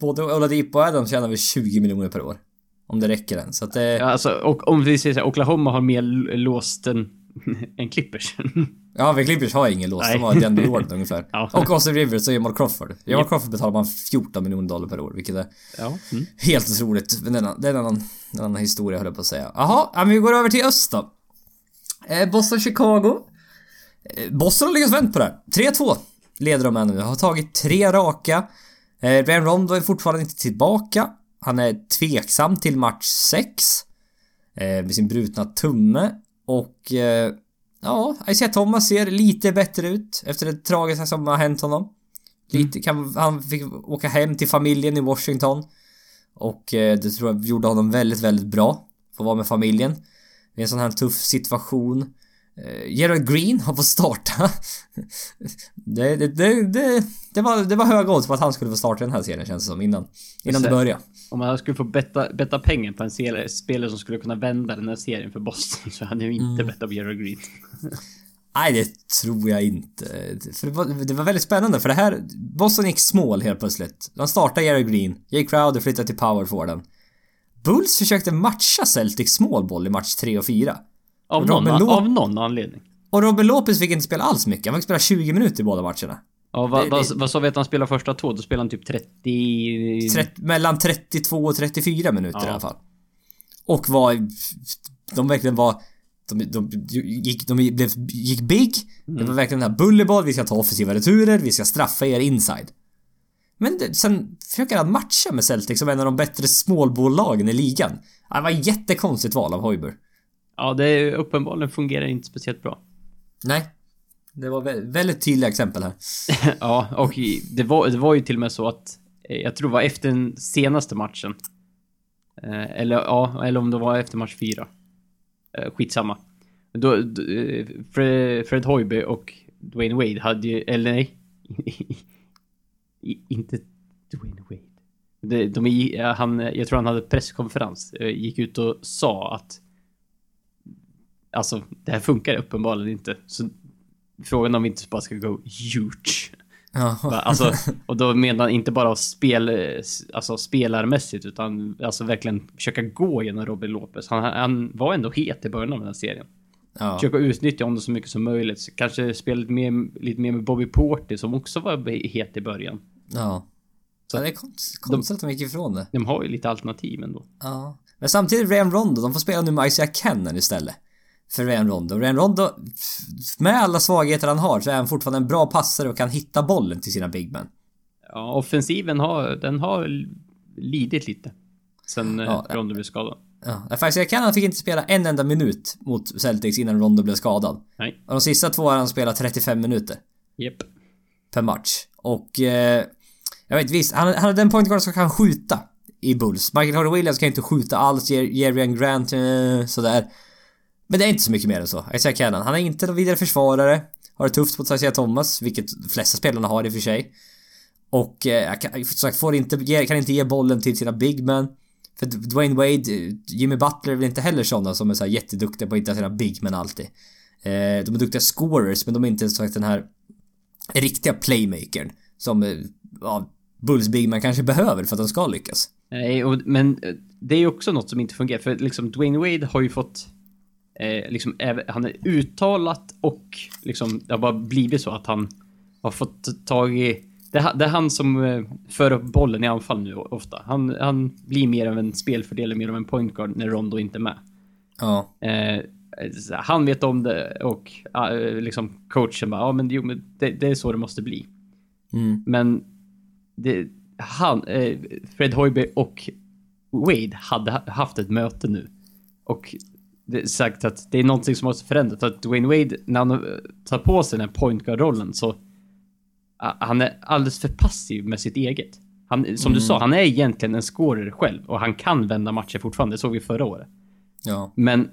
Både Oladipo och Adam tjänar väl 20 miljoner per år. Om det räcker än, så att det... Ja, alltså, och om vi säger så här, Oklahoma har mer låst än, än Clippers. Ja, men Clippers har ingen lås. De har Denver Jordan ungefär. ja. Och Austin Rivers och Jamal Crawford. Jamal yep. Crawford betalar man 14 miljoner dollar per år, vilket är ja. mm. helt otroligt. Men det är en annan, en annan historia, höll jag på att säga. Jaha, ja, men vi går över till öst då. Eh, Boston, Chicago. Eh, Boston har lyckats vända på det här. 3-2 leder de här nu. Har tagit tre raka. Eh, Ben Rondo är fortfarande inte tillbaka. Han är tveksam till match 6. Eh, med sin brutna tumme. Och eh, Ja, Isaiah Thomas ser lite bättre ut efter det tragiska som har hänt honom. Lite, kan, han fick åka hem till familjen i Washington. Och eh, det tror jag gjorde honom väldigt, väldigt bra. Få vara med familjen. I en sån här tuff situation. Eh, Gerard Green har fått starta. det, det, det, det, var, det var höga odds på att han skulle få starta den här serien känns det som innan. Innan det började. Om man skulle få betta, betta pengar på en spelare som skulle kunna vända den här serien för Boston så hade jag inte mm. bettat på Gerard Green. Nej, det tror jag inte. För det var, det var väldigt spännande för det här... Boston gick small helt plötsligt. De startade Gerard Green. Jake Crowder flyttade till power forwarden. Bulls försökte matcha Celtics smålboll i match 3 och 4. Av, någon, av någon anledning. Och Robin Lopez fick inte spela alls mycket. Han fick spela 20 minuter i båda matcherna. Ja, vad, vad, vad sa vi att han spelade första två? Då spelade han typ 30... 30 mellan 32 och 34 minuter ja. i alla fall. Och var... De verkligen var... De, de, gick, de blev, gick big. Mm. Det var verkligen den här bullerball, vi ska ta offensiva returer, vi ska straffa er inside. Men det, sen försöker han matcha med Celtic som en av de bättre smålbollagen i ligan. Det var ett jättekonstigt val av Hoiber. Ja, det är uppenbarligen fungerar inte speciellt bra. Nej. Det var väldigt tydliga exempel här. ja, och det var, det var ju till och med så att eh, jag tror det var efter den senaste matchen. Eh, eller ja, eller om det var efter match fyra. Eh, skitsamma. Då, då Fred, Fred Hoiberg och Dwayne Wade hade ju, eller nej. inte Dwayne Wade. De, de, han, jag tror han hade presskonferens. Gick ut och sa att Alltså, det här funkar uppenbarligen inte. Så frågan om vi inte bara ska gå huge. Ja. Alltså, och då menar han inte bara spel, alltså spelarmässigt utan alltså verkligen försöka gå genom Robin Lopez. Han, han var ändå het i början av den här serien. Ja. Försöka utnyttja honom så mycket som möjligt. Kanske spela lite mer, lite mer med Bobby Porty som också var het i början. Ja. Så det är konstigt, konstigt att de gick ifrån det. De har ju lite alternativ ändå. Ja. Men samtidigt, Ryan Rondo, de får spela nu med Isaiah Kennan istället för Ryan Rondo. Ryan Rondo, med alla svagheter han har, så är han fortfarande en bra passare och kan hitta bollen till sina big men. Ja, offensiven har, den har lidit lite. Sen ja, Rondo blev skadad. Ja, faktiskt Cannon fick inte spela en enda minut mot Celtics innan Rondo blev skadad. Nej. Och de sista två har han spelat 35 minuter. Yep. Per match. Och... Eh, jag vet visst, han, han hade en point guard som kan skjuta i Bulls. Michael Carter Williams kan inte skjuta alls, Jerry Grant eh, sådär. Men det är inte så mycket mer än så. Isaiah Cannon. Han är inte någon vidare försvarare. Har det tufft mot Isaiah Thomas, vilket de flesta spelarna har i och för sig. Och eh, kan, sagt, får inte, kan inte ge bollen till sina big men. För Dwayne Wade, eh, Jimmy Butler är väl inte heller sådana som är så jätteduktiga på att hitta sina big men alltid. Eh, de är duktiga scorers men de är inte så den här riktiga playmakern som eh, ja, Bulls big man kanske behöver för att de ska lyckas. Nej, och, men eh, det är ju också något som inte fungerar för liksom Dwayne Wade har ju fått eh, liksom, han är uttalat och liksom det har bara blivit så att han har fått tag i det, är han som eh, för upp bollen i anfall nu ofta. Han, han blir mer av en spelfördelare, mer av en point guard när Rondo inte är med. Ja. Eh, han vet om det och uh, liksom coachen bara, ja men, jo, men det, det, är så det måste bli. Mm. Men det, han, eh, Fred Hoiberg och Wade hade haft ett möte nu. Och det, sagt att det är någonting som måste förändras. Att Dwayne Wade, när han tar på sig den här point guard-rollen så han är alldeles för passiv med sitt eget. Han, som mm. du sa, han är egentligen en scorer själv och han kan vända matcher fortfarande. Det såg vi förra året. Ja. Men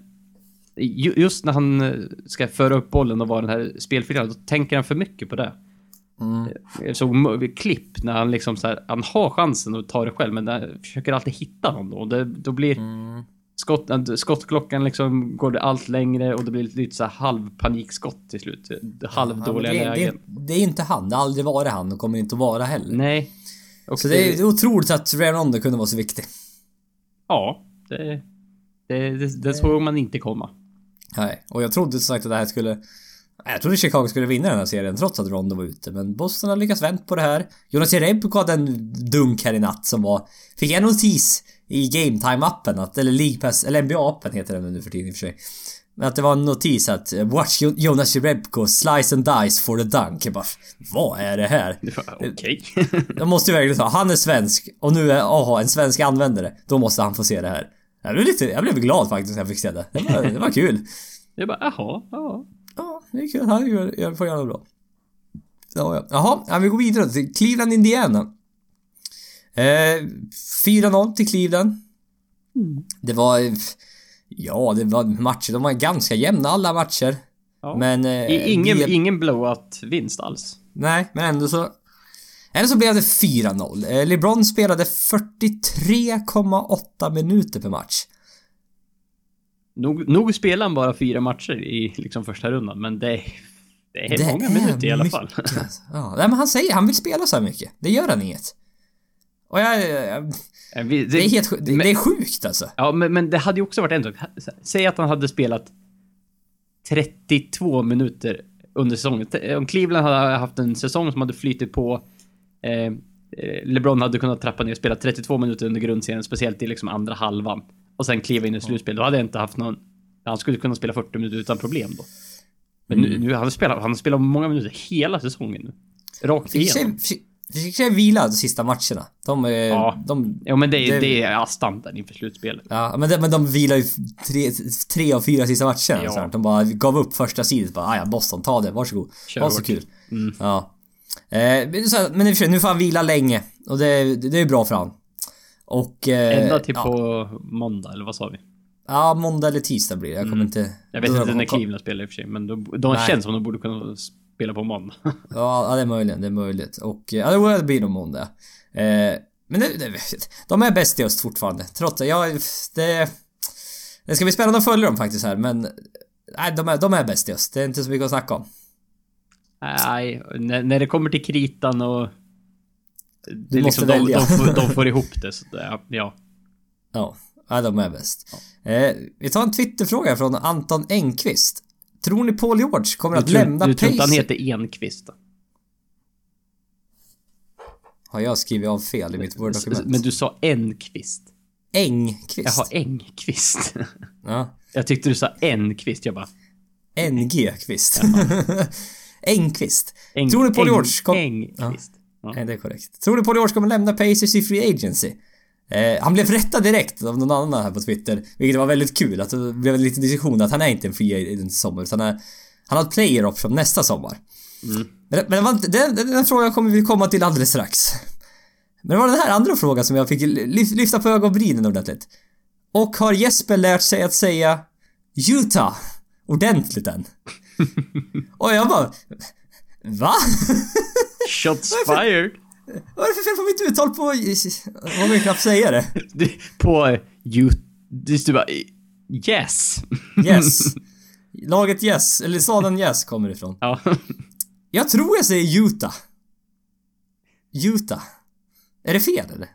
just när han eh, ska föra upp bollen och vara den här spelfilaren, då tänker han för mycket på det. Mm. Jag såg klipp när han liksom så här, han har chansen att ta det själv, men han försöker alltid hitta någon då. Det, då blir mm. Skott, skottklockan liksom går det allt längre och det blir lite så halvpanikskott till slut. Halvdåliga ja, det, lägen. Det, det, är inte han. Det har aldrig varit han och kommer inte att vara heller. Nej. Och så det, det, är otroligt att Ray kunde vara så viktig. Ja, det, det, det, det såg man inte komma. Nej, och jag trodde som sagt att det här skulle... Jag trodde Chicago skulle vinna den här serien trots att Rondo var ute, men Boston har lyckats vänt på det här. Jonas Jerebko hade en dunk här i natt som var... Fick en notis i Game Time-appen att, eller League Pass, eller NBA-appen heter den nu för tiden i och för sig. Men att det var en notis att Watch Jonas Jerebko slice and dice for the dunk. Jag bara, vad är det här? Okej. Okay. jag måste ju verkligen säga, han är svensk och nu är, aha, en svensk användare. Då måste han få se det här. Jag blev lite, jag blev glad faktiskt när jag fick se det. Det var, det var kul. Jag bara, jaha, ja. Ja, det är kul. Han gör, gör, får göra det bra. Ja, ja. Jaha, ja, vi går vidare till Cleveland, Indiana. Eh, 4-0 till Cleveland. Mm. Det var... Ja, det var matcher. De var ganska jämna alla matcher. Ja. Men... Eh, ingen, vi... ingen blowout-vinst alls. Nej, men ändå så... Ändå så blev det 4-0. Eh, LeBron spelade 43,8 minuter per match. Nog, nog spelar han bara fyra matcher i liksom första rundan, men det är, det är det många är minuter i alla fall. Alltså. Ja, nej, men han säger han vill spela så här mycket. Det gör han inget. Och jag... jag det, det, är helt det, men, det är sjukt alltså. Ja, men, men det hade ju också varit en sak. Säg att han hade spelat 32 minuter under säsongen. Om Cleveland hade haft en säsong som hade flyttit på eh, LeBron hade kunnat trappa ner och spela 32 minuter under grundserien, speciellt i liksom andra halvan och sen kliva in i slutspel, då hade jag inte haft någon... Han skulle kunna spela 40 minuter utan problem då. Men mm. nu, nu han spelar han spelar många minuter hela säsongen nu. Rakt igenom. Fick se vila de sista matcherna. De... Ja, de, ja men det, det, det är standard inför slutspelet. Ja, men, det, men de vilar ju tre, tre av fyra sista matcherna. Ja. De bara gav upp första sidan. Bara, ja, Boston, ta det. Varsågod. Kör ha så kul. Mm. Ja. Eh, men och för sig, nu får han vila länge. Och det, det är bra för han. Och... Eh, Ända till ja. på måndag, eller vad sa vi? Ja, måndag eller tisdag blir det. Jag kommer mm. inte... Jag vet inte när Cleveland spelar i och för sig, men de, de känns som de borde kunna spela på måndag. ja, det är möjligt. Det är möjligt. Och... Ja, det blir nog måndag. Eh, men det, det, de är bäst i öst fortfarande. Trots att jag... Det... Det ska bli spännande att följa dem faktiskt här, men... Nej, de är, de är bäst i öst. Det är inte så mycket att snacka om. Nej, när, när det kommer till kritan och det är liksom, de, de, får, de får ihop det, så det, ja. Ja, ja de är bäst. Ja. Eh, vi tar en Twitterfråga från Anton Engqvist. Tror ni Paul George kommer att tror, lämna Du tror inte han heter Enqvist? Då? Har jag skrivit av fel i mitt Word-dokument? Men du sa Enqvist. Engqvist? Jaha, Engqvist. Ja. Jag tyckte du sa Enqvist, jag bara... NG-kvist. Engqvist. Eng, Tror ni Paul George kom... Engqvist. Ja. Nej, det är korrekt. Tror du Paul George kommer lämna Pacers i Free Agency? Eh, han blev rättad direkt av någon annan här på Twitter, vilket var väldigt kul. Att det blev en liten diskussion att han är inte en free agent i sommar, utan han, är, han har ett player option nästa sommar. Mm. Men, men var, den, den, den frågan kommer vi komma till alldeles strax. Men det var den här andra frågan som jag fick lyfta på ögonbrynen ordentligt. Och har Jesper lärt sig att säga Utah ordentligt än? och jag bara... Va? Shots fired! Vad är det för fel på mitt uttal på... Jag vågar knappt säga det. på... You... Du bara... Yes. yes. Laget Yes, eller staden Yes kommer ifrån. Ja. Jag tror jag säger Utah. Utah. Är det fel eller?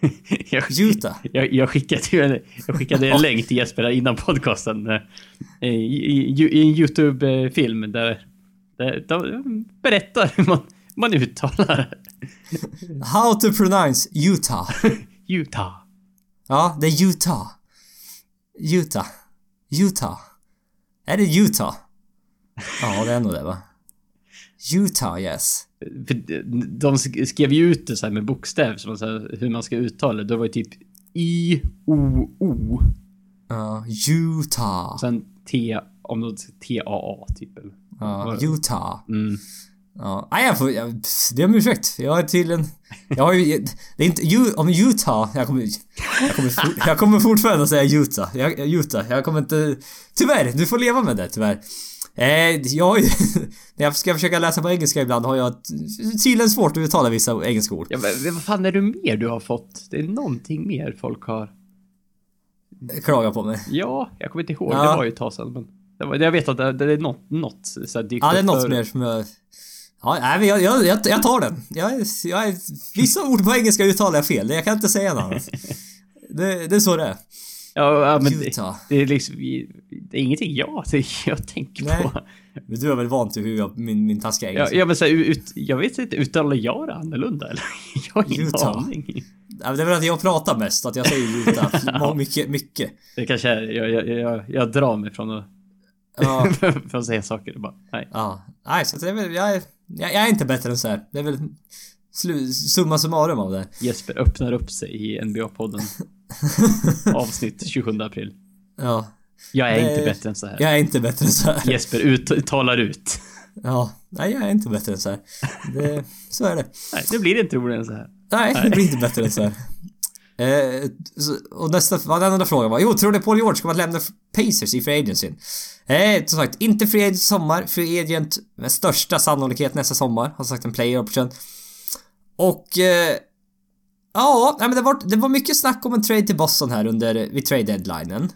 jag, Utah. Jag, jag, skickade, jag skickade en länk till Jesper innan podcasten. Eh, I, i, i en YouTube-film där, där de berättar hur man, man uttalar How to pronounce Utah. Utah. Ja, det är Utah. Utah. Utah. Är det Utah? Ja, det är nog det va? Utah, yes. De skrev ju ut det så med bokstäver, så här, hur man ska uttala det. Då var det typ I-O-O. Ja, uh, Utah. Och sen T, om något T-A-A typ. Ja, Utah. Mm. Ja, nej jag får... Jag, be om ursäkt. Jag är tydligen... Jag har ju... Det är inte... Om Utah... Jag kommer... Jag kommer, for, jag kommer fortfarande säga Utah. Jag, Utah. Jag kommer inte... Tyvärr, du får leva med det tyvärr. Eh, jag har ju... När jag ska försöka läsa på engelska ibland har jag tydligen svårt att uttala vissa engelska ord. Ja, men vad fan är det mer du har fått? Det är någonting mer folk har... Klagat på mig? Ja, jag kommer inte ihåg. Ja. Det var ju ett tag sedan men... Jag vet att det, det är något, något så här, Ja, det är något mer som jag... Ja, nej, jag, jag, jag, jag tar den. Jag, jag, vissa ord på engelska uttalar jag fel. Jag kan inte säga något annat. Det, det är så det är. Ja, ja men det, det, är liksom... Det är ingenting jag, jag tänker nej. på. Men du är väl van till hur jag, min, min taskiga engelska? Ja, ja men så ut, jag vet inte, uttalar jag det annorlunda eller? Jag har ingen Utah. aning. Ja, det är väl att jag pratar mest, att jag säger Utah. ja. Mycket, mycket. Det kanske är, jag, jag, jag, jag drar mig från att... Ja. för att säga saker, bara, nej. Ja. Nej, så det är väl, jag är jag, jag är inte bättre än så här. Det är väl summa summarum av det. Jesper öppnar upp sig i NBA-podden. Avsnitt 27 april. Ja. Jag är det, inte bättre än så här. Jag är inte bättre än så här. Jesper ut, talar ut. Ja. Nej, jag är inte bättre än så här. Det, så är det. Nej, det blir inte roligare än så här. Nej, Nej, det blir inte bättre än så här. Eh, och nästa, vad den andra frågan var? Jo, tror du Paul George kommer att lämna Pacers i Free Agency? Eh, som sagt, inte Free Agent sommar. Free Agent med största sannolikhet nästa sommar. Har sagt en player option. Och... Eh, ja, men det var, det var mycket snack om en trade till Boston här under, vid trade deadlinen.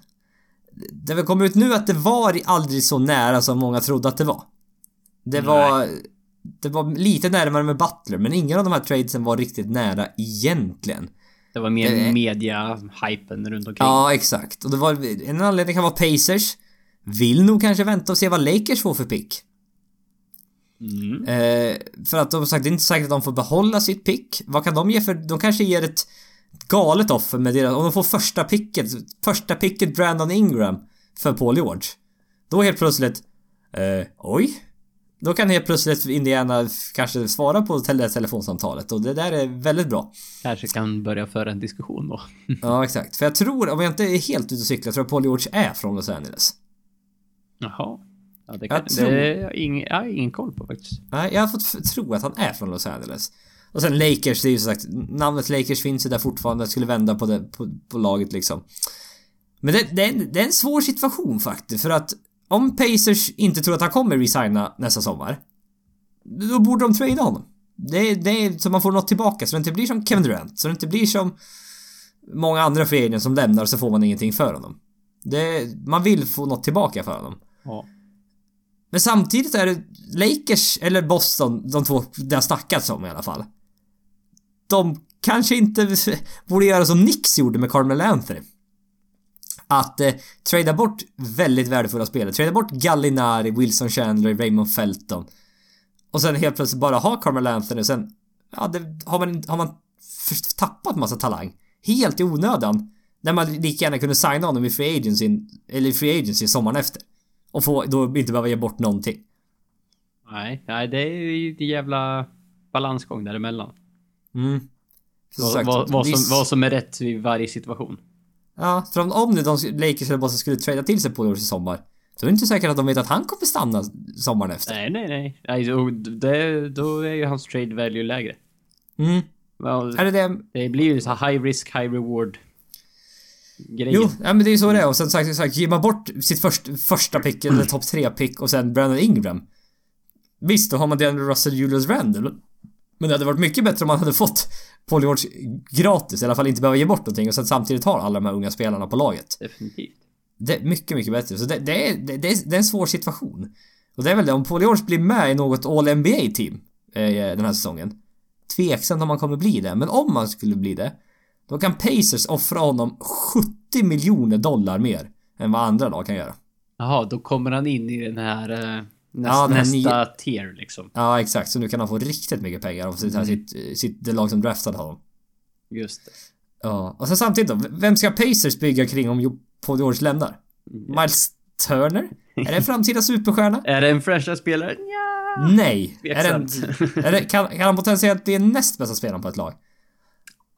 Det väl kommer ut nu att det var aldrig så nära som många trodde att det var. Det var... Det var lite närmare med Butler, men ingen av de här tradesen var riktigt nära egentligen. Det var mer eh, media-hypen runt omkring. Ja, exakt. Och det var... En anledning kan vara Pacers. Vill nog kanske vänta och se vad Lakers får för pick. Mm. Eh, för att de sagt, det är inte säkert att de får behålla sitt pick. Vad kan de ge för... De kanske ger ett galet offer med deras... Om de får första picket, första picket Brandon Ingram för Paul George. Då helt plötsligt... Eh, oj? Då kan helt plötsligt Indiana kanske svara på tele telefonsamtalet och det där är väldigt bra. Kanske kan börja föra en diskussion då. ja, exakt. För jag tror, om jag inte är helt ute och cyklar, jag tror att Paul George är från Los Angeles. Jaha. Ja, det, kan, jag tror... det jag, ing, jag har ingen koll på faktiskt. Nej, jag har fått tro att han är från Los Angeles. Och sen Lakers, det är ju som sagt, namnet Lakers finns ju där fortfarande, jag skulle vända på, det, på, på laget liksom. Men det, det, är en, det är en svår situation faktiskt, för att om Pacers inte tror att han kommer resigna nästa sommar, då borde de trada honom. Det, det är så man får något tillbaka, så det inte blir som Kevin Durant, så det inte blir som många andra free som lämnar så får man ingenting för honom. Det, man vill få något tillbaka för honom. Ja. Men samtidigt är det Lakers, eller Boston, de två det har snackats om i alla fall. De kanske inte borde göra som Nix gjorde med Carmel Anthony att eh, trada bort väldigt värdefulla spelare. Trada bort Gallinari, Wilson Chandler, Raymond Felton. Och sen helt plötsligt bara ha Carmel Anthony och sen... Ja, det, har man, har man tappat massa talang. Helt i onödan. När man lika gärna kunde signa honom i Free Agency, eller Free Agency sommaren efter. Och få, då inte behöva ge bort någonting. Nej, nej det är ju jävla... balansgång däremellan. Mm. Vad, vad, vad, som, vad som är rätt i varje situation. Ja, för om, om nu de Lakers eller Boston skulle trada till sig Paul George i sommar. Då är det inte säkert att de vet att han kommer stanna sommaren efter. Nej, nej, nej. och det, då är ju hans trade value lägre. Mm. Well, Är det det? det blir ju så high risk, high reward grejer. Jo, ja, men det är ju så det är. Och sen sagt, sagt ger man bort sitt först, första pick eller topp tre pick och sen Brandon Ingram. Visst, då har man DeAndre Russell, Julius Randle. Men det hade varit mycket bättre om man hade fått George gratis, i alla fall inte behöva ge bort någonting och sen samtidigt har alla de här unga spelarna på laget. Definitivt. Det är mycket, mycket bättre. Så det, det, är, det, är, det är en svår situation. Och det är väl det, om George blir med i något All-NBA-team eh, den här säsongen. Tveksamt om han kommer bli det, men om han skulle bli det. Då kan Pacers offra honom 70 miljoner dollar mer än vad andra lag kan göra. Jaha, då kommer han in i den här eh, näst, Ja, nästa tier liksom. Ja, exakt. Så nu kan han få riktigt mycket pengar av sitt, sitt, sitt, det lag som draftade honom. Just det. Ja, och sen samtidigt då. Vem ska Pacers bygga kring om Paul George lämnar? Miles Turner? Är det en framtida superstjärna? Är det en franchise-spelare? Ja. Nej. Är det, en, är det, kan, kan han potentiellt bli näst bästa spelaren på ett lag?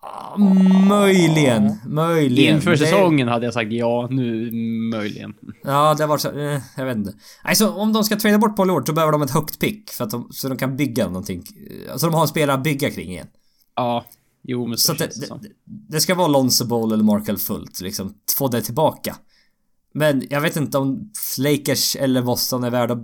Ah, möjligen. Möjligen. Inför Det- säsongen hade jag sagt ja, nu möjligen. Ja, det varit så... Eh, jag vet inte. Alltså om de ska trada bort Paul George, då behöver de ett högt pick. För att de, så de kan bygga någonting. Så de har en spelare att bygga kring igen. Ja, jo men så, Så det, det, det, det ska vara Lonzo Ball eller Markel Fultz liksom. Få det tillbaka. Men jag vet inte om Lakers eller Boston är värda,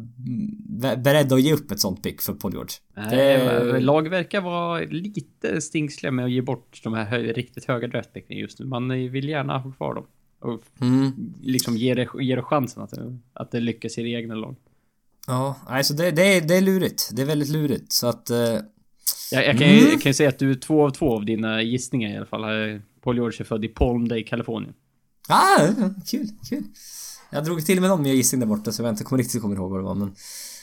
vä- beredda att ge upp ett sånt pick för Paul George. Nej, lag verkar vara lite stingsliga med att ge bort de här hö riktigt höga draftpicken just nu. Man vill gärna ha kvar dem. Och Mm. liksom ge det, ge det chansen att, det- att det lyckas i det egna lag. Ja, alltså det, det, är, det är lurigt. Det är väldigt lurigt. Så att... Eh, Jag, jag, kan ju, jag kan ju säga att du är två av två av dina gissningar i alla fall. Paul George är född i Palm Day, Kalifornien. Ah, kul, kul. Jag drog till med någon mer gissning där borta så jag inte kommer riktigt kommer ihåg vad det var men...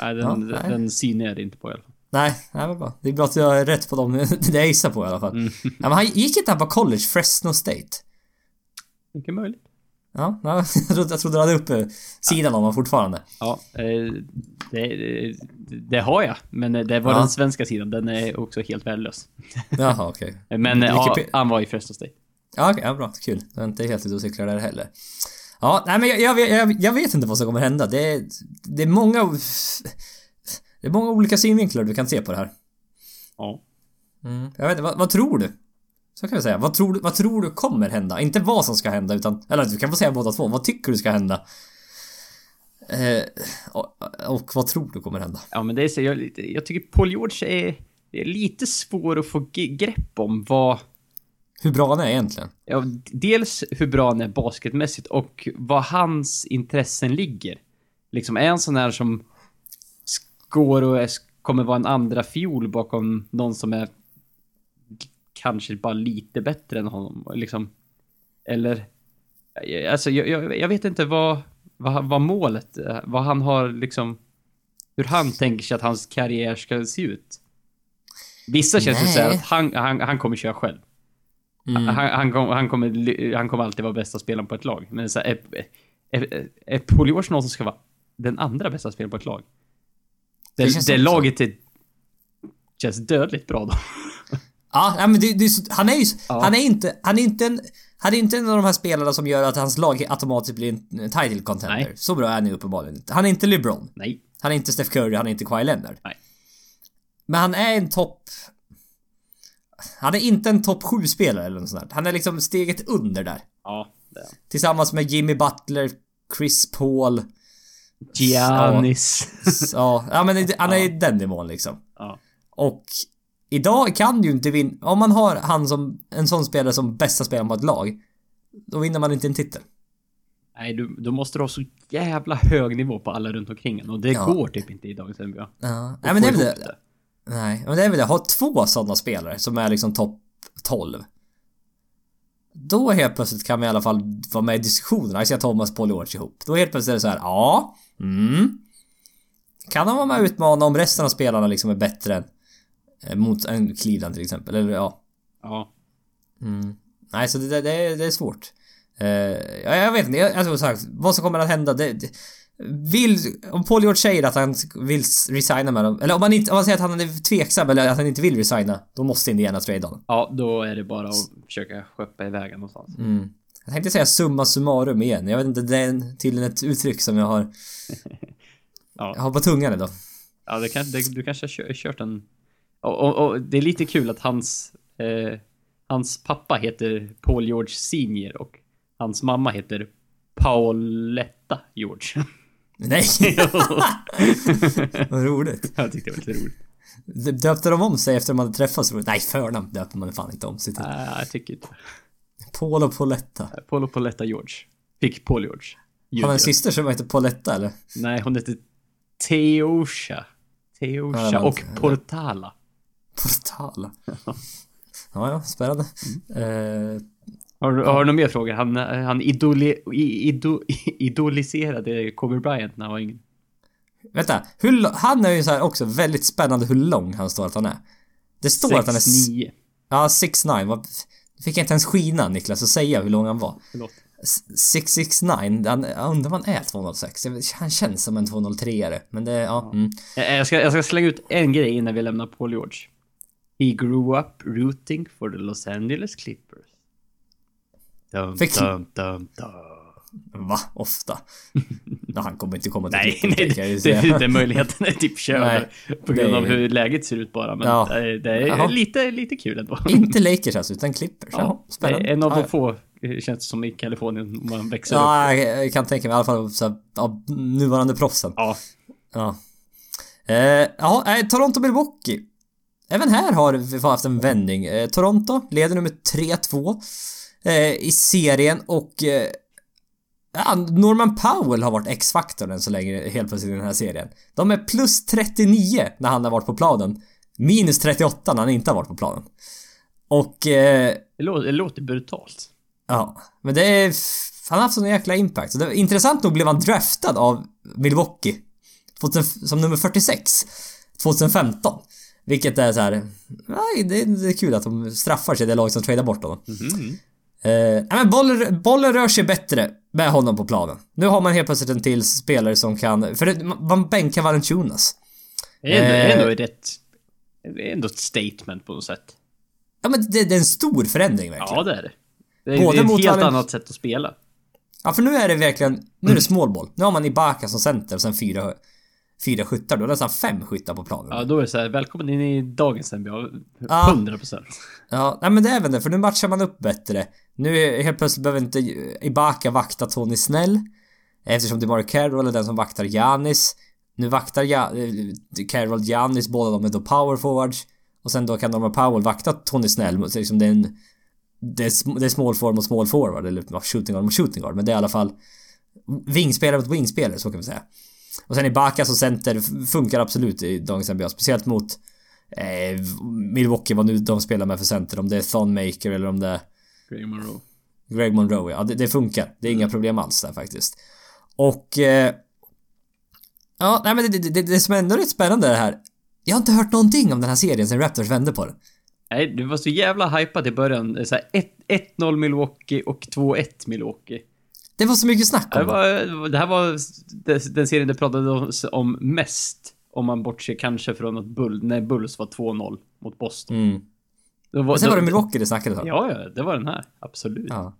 Nej, den, Ja, den, synen är det inte på i alla fall. Nej, nej men bra. Det är bra att jag är rätt på dem det jag gissar på i alla fall. Mm. Ja, men han gick inte han på college, Fresno State? Mycket möjligt. Ja, ja jag trodde jag trodde du hade uppe sidan om honom fortfarande. Ja, eh, det, det, har jag. Men det var Ja. den svenska sidan. Den är också helt värdelös. Jaha, okej. Men eh, ja, han var i Fresno State. Ja, okej, ja, bra. Kul. Jag är inte helt ute och cyklar där heller. Ja, nej men jag, jag, vet- jag, jag vet inte vad som kommer hända. Det är, det är många... Det är många olika synvinklar du kan se på det här. Ja. Mm. Jag vet inte, vad, vad tror du? Så kan vi säga. Vad tror, du, vad tror du kommer hända? Inte vad som ska hända utan... Eller du kan få säga båda två. Vad tycker du ska hända? Eh, och, och vad tror du kommer hända? Ja, men det är så, jag, jag tycker Paul George är, är lite svår att få grepp om vad... Hur bra han är egentligen? Ja, dels hur bra han är basketmässigt och vad hans intressen ligger. Liksom, är han sån här som går och är, kommer vara en andra fiol bakom någon som är kanske bara lite bättre än honom, liksom. Eller... Alltså, jag, jag, jag vet inte vad, vad, vad målet är, vad han har liksom... Hur han tänker sig att hans karriär ska se ut. Vissa känns det Nej. så här att han, han, han kommer köra själv. Mm. Han, han, kom, han, kommer, han kommer alltid vara bästa spelaren på ett lag. Men så här, är, är, är George någon som ska vara den andra bästa spelaren på ett lag? Det, Det det, laget är, känns dödligt bra då. Ja, men det, det han är ju Ja. han är inte, han är inte en, han är inte en av de här spelarna som gör att hans lag automatiskt blir en title contender. Nej. Så bra är han ju uppenbarligen inte. Han är inte LeBron. Nej. Han är inte Steph Curry, han är inte Kawhi Leonard. Nej. Men han är en topp... Han är inte en topp 7-spelare eller något sånt där. Han är liksom steget under där. Ja, det är. Tillsammans med Jimmy Butler, Chris Paul. Giannis. Ja, ja men han är i den nivån liksom. Ja. Och idag kan du ju inte vinna... Om man har han som en sån spelare som bästa spelaren på ett lag. Då vinner man inte en titel. Nej, du, då måste du ha så jävla hög nivå på alla runt omkring en och det Ja. går typ inte i dagens NBA. Ja, nej, men det det. Nej, men det är väl det. Ha två sådana spelare som är liksom topp 12. Då helt plötsligt kan vi i alla fall vara med i diskussionerna. Jag ser Thomas George ihop. Då helt plötsligt är det så här, ja. Mm. Kan han vara med och utmana om resten av spelarna liksom är bättre än eh, mot en Cleveland till exempel? Eller ja. Ja. Mm. Nej, så det, det, det, är, svårt. Eh, ja, jag vet inte, jag, jag tror sagt, vad som kommer att hända, det, det, Vill, om Paul George säger att han vill resigna med dem, eller om han, inte, om han säger att han är tveksam eller att han inte vill resigna, då måste Indiana trade honom. Ja, då är det bara att försöka skeppa iväg någonstans. Mm. Jag tänkte säga summa summarum igen. Jag vet inte, det är tydligen ett uttryck som jag har... ja. Jag har på tungan idag. Ja, det kan, det, du kanske har kört en... Och, och, och, det är lite kul att hans... Eh, hans pappa heter Paul George Senior och hans mamma heter Pauletta George. Nej! Vad roligt. Jag tyckte det var lite roligt. Döpte de om sig efter de hade träffats? Nej, förnamn döpte man fan inte om sig till. Nej, jag tycker inte Paul och Pauletta. Paul och Pauletta George. Fick Paul George. Har han en syster som heter Pauletta eller? Nej, hon heter Teosha. Teosha ja, och Portala. Portala. ja, ja, spännande. Mm. Uh, har, du, har du några mer frågor? Han, han idoli, idol, idoliserade Kobe Bryant när han var yngre. Vänta, hur, han är ju så här också väldigt spännande hur lång han står att han är. Det står 6, att han är... 9. Ja, 6'9. Fick jag inte ens skina Niklas och säga hur lång han var. Förlåt. 669, han, jag undrar om han är 206. Han känns som en 203-are. Men det, ja. Mm. Jag, ska, jag ska slänga ut en grej innan vi lämnar Paul George. He grew up rooting for the Los Angeles Clippers. Dum, Fick... dum, dum, dum. Va? Ofta? no, han kommer inte komma till Nej, nej det, det, det, möjligheten är typ körd på grund det... av hur läget ser ut bara. Men ja. det, är lite, lite kul ändå. Inte Lakers alltså, utan Clippers. Ja, spännande. En av de få eh, känns som i Kalifornien man växer ja, upp. Ja, jag kan tänka mig i alla fall så här, nuvarande proffsen. Ja. Ja. Eh, ja, Toronto Milwaukee. Även här har vi haft en vändning. Eh, Toronto leder nu med 3-2 eh, i serien och eh, Norman Powell har varit X-faktorn än så länge helt plötsligt i den här serien. De är plus 39 när han har varit på planen. Minus 38 när han inte har varit på planen. Och... Eh, det, låter, det låter brutalt. Ja, men det är... Han har haft sån jäkla impact. Så det, intressant nog blev han draftad av Milwaukee 2000, som nummer 46 2015. Vilket är så här, nej, det, det, är kul att de straffar sig det lag som tradar bort honom. Mm -hmm. Eh, men bollen, bollen rör sig bättre med honom på planen. Nu har man helt plötsligt en till spelare som kan... För det, man bänkar Valanciunas. Det är ändå, eh, ändå ett, det är ändå ett statement på något sätt. Ja men det, det är en stor förändring verkligen. Ja det är det. Det är, Både det är ett helt Valen... annat sätt att spela. Ja för nu är det verkligen... Nu är det small ball. Nu har man Ibaka som center och sen fyra fyra skyttar. Då är det nästan fem skyttar på planen. Ja, då är det så här, välkommen in i dagens NBA. 100%. Ja, ja nej, men det är väl det, för nu matchar man upp bättre. Nu helt plötsligt behöver inte Ibaka vakta Tony Snell. Eftersom det bara Carroll är den som vaktar Janis. Nu vaktar ja, eh, Carroll Janis, båda de är då power forwards. Och sen då kan Norman Powell vakta Tony Snell. Så liksom det är en... Det är, det är small forward mot small forward, eller shooting guard mot shooting guard. Men det är i alla fall vingspelare mot wingspelare, så kan vi säga. Och sen Ibaka som center funkar absolut i dagens NBA. Speciellt mot eh, Milwaukee, vad nu de spelar med för center. Om det är Thonmaker eller om det är... Greg Monroe. Greg Monroe, ja. Det, det funkar. Det är mm. inga problem alls där faktiskt. Och... Eh, ja, nej men det, det, det, det som ändå är rätt spännande är det här. Jag har inte hört någonting om den här serien sen Raptors vände på den. Nej, du var så jävla hypad i början. Såhär 1-0 Milwaukee och 2-1 Milwaukee. Det var så mycket snack om det. Var, det här var den serien det pratades om mest. Om man bortser kanske från att Bull, när Bulls var 2-0 mot Boston. Mm. Det var, sen var det Milwaukee det snackades om. Ja, ja, det var den här. Absolut. Ja.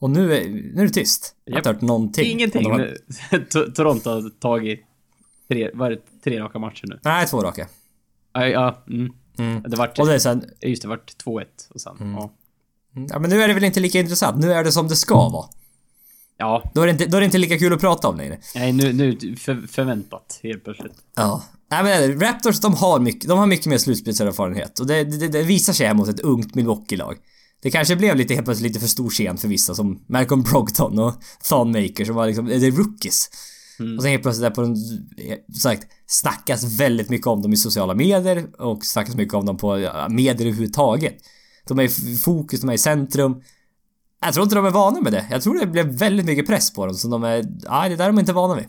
Och nu är, nu är det tyst. Jag har inte hört någonting. Ingenting. Har... Toronto har tagit tre, var det tre raka matcher nu? Nej, två raka. Ja, ja mm. Mm. Det vart... Och det är sen... Just det, vart 2-1 och sen, mm. ja. Mm. Ja, men nu är det väl inte lika intressant. Nu är det som det ska vara. Ja. Då är, det inte, då är det inte lika kul att prata om längre. Nej, nu, nu för, förväntat helt plötsligt. Ja. Nej men Raptors de har mycket, de har mycket mer slutspelserfarenhet och det, det, det visar sig här mot ett ungt Milwaukee-lag. Det kanske blev lite helt plötsligt lite för stor scen för vissa som Malcolm Brogdon och Thonmaker som var liksom, det är rookies. Mm. Och sen helt plötsligt där på en, sagt, snackas väldigt mycket om dem i sociala medier och snackas mycket om dem på medier överhuvudtaget. De är i fokus, de är i centrum. Jag tror inte de är vana med det. Jag tror det blev väldigt mycket press på dem så de är... Nej, det där är de inte vana vid.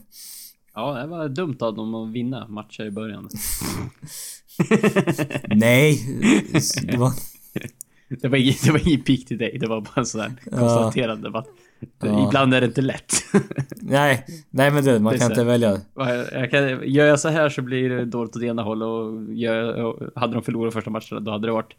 Ja, det var dumt av dem att vinna matcher i början. Nej. Det var... det var ingen, det var ingen pik till dig, det var bara sådär konstaterande. Ja. Ja. Ibland är det inte lätt. nej, nej men du, man kan inte välja. Jag kan, gör jag så här så blir det dåligt åt ena hållet och gör, hade de förlorat första matchen då hade det varit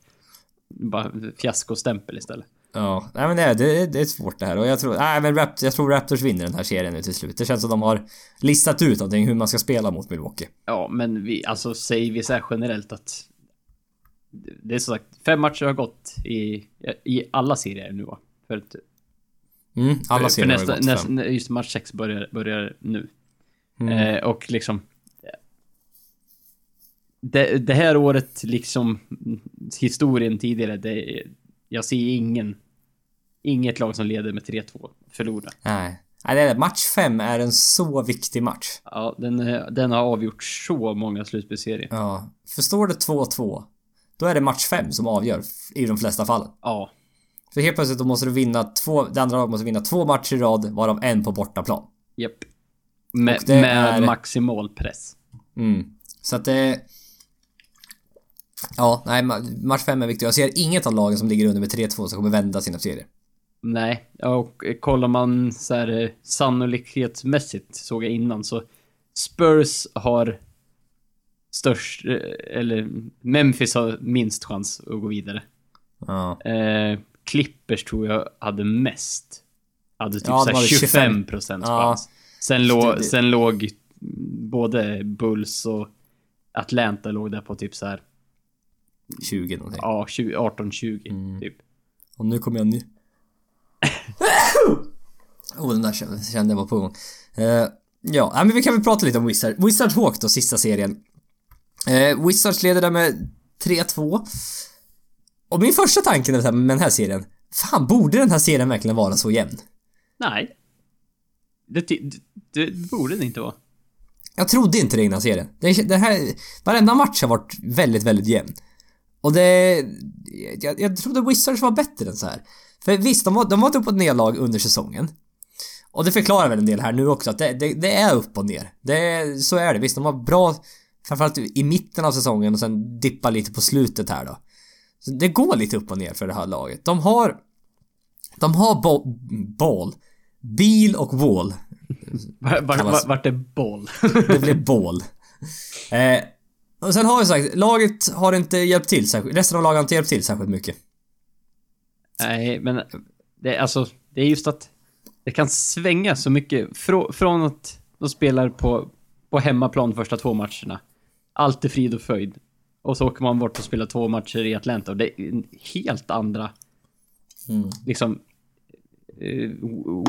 bara fiaskostämpel istället. Ja, nej men det, det, det är svårt det här och jag tror, nej men Rapt, jag tror Raptors vinner den här serien nu till slut. Det känns som de har listat ut någonting hur man ska spela mot Milwaukee. Ja, men vi, alltså säger vi så här generellt att det är som sagt, fem matcher har gått i, i alla serier nu va? För att... Mm, alla serier för nästa, har gått nästa. Just match 6 börjar, börjar nu. Mm. Eh, och liksom... Det, det, här året, liksom historien tidigare, det, jag ser ingen... Inget lag som leder med 3-2 förlorar. Nej. Nej, match 5 är en så viktig match. Ja, den, den har avgjort så många slutspelsserier. Ja. Förstår det 2-2 då är det match 5 som avgör i de flesta fallen. Ja. För helt plötsligt då måste du vinna två, det andra laget måste vinna två matcher i rad varav en på bortaplan. Japp. Med, med är... maximal press. Mm. Så att det... Ja, nej, match 5 är viktig. Jag ser inget av lagen som ligger under med 3-2 som kommer vända sina serier. Nej, och kollar man så här eh, sannolikhetsmässigt såg jag innan så Spurs har störst, eh, eller Memphis har minst chans att gå vidare. Ja. Eh, Clippers tror jag hade mest. Hade typ ja, 25 procent ja. chans. Sen, låg, sen låg både Bulls och Atlanta låg där på typ så här 20 någonting. Ja, 18-20 mm. typ. Och nu kommer jag nu. Oh, den där kände jag var på gång. Uh, ja, men vi kan väl prata lite om Wizard. Wizard Hawk då, sista serien. Eh, Wizards leder där med 3-2. Och min första tanke med den här serien, fan borde den här serien verkligen vara så jämn? Nej. Det, det, det borde den inte vara. Jag trodde inte det innan serien. Det, det här, varenda match har varit väldigt, väldigt jämn. Och det... Jag, jag trodde Wizards var bättre än så här. För visst, de var, de var ett upp och nedlag under säsongen. Och det förklarar väl en del här nu också att det, det, det är upp och ner. Det, så är det. Visst, de har bra Framförallt i mitten av säsongen och sen dippa lite på slutet här då. Så det går lite upp och ner för det här laget. De har... De har bo, boll. Bil och wall. Vart var, är boll? det blev boll. Eh, och sen har vi sagt, laget har inte hjälpt till särskilt, resten av laget har inte hjälpt till särskilt mycket. Nej, men det alltså, det är just att det kan svänga så mycket från att de spelar på, på hemmaplan första två matcherna allt är frid och fröjd. Och så åker man bort och spelar två matcher i Atlanta och det är helt andra... Mm. Liksom... Eh,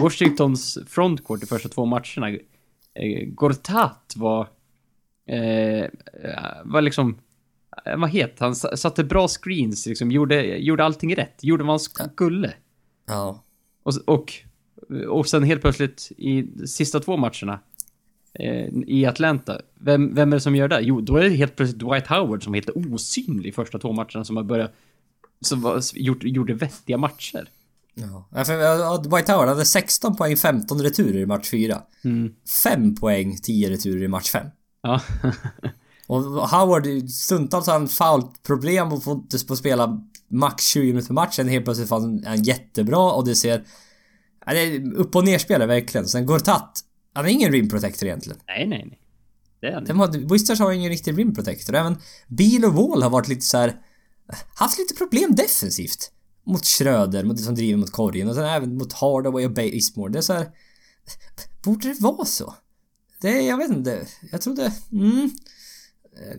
Washingtons frontcourt i första två matcherna. Eh, Gortat var... Eh, var liksom... Eh, vad heter han? Satte bra screens, liksom. Gjorde, gjorde allting rätt. Gjorde vad han skulle. Ja. Och, och, och sen helt plötsligt i sista två matcherna eh, i Atlanta. Vem, vem är det som gör det? Jo, då är det helt plötsligt Dwight Howard som är helt osynlig första två matcherna som har börjat... Som var, gjort, gjorde vettiga matcher. Ja, för Dwight Howard hade 16 poäng, 15 returer i match 4. Mm. 5 poäng, 10 returer i match 5. Ja. och Howard, stundtals har han foul-problem och får inte spela max 20 minuter per match. Sen helt plötsligt är han jättebra och det ser... Ja, det är upp och ner spelare verkligen. Sen Gortat han är ingen rim protector egentligen. Nej, nej, nej. Det är han inte. Wizards har ingen riktig rim protector. Även Beal och Wall har varit lite så här, haft lite problem defensivt. Mot Schröder, mot det som driver mot korgen och sen även mot Hardaway och Basemore. Det är så här, Borde det vara så? Det, jag vet inte. Jag trodde... Mm.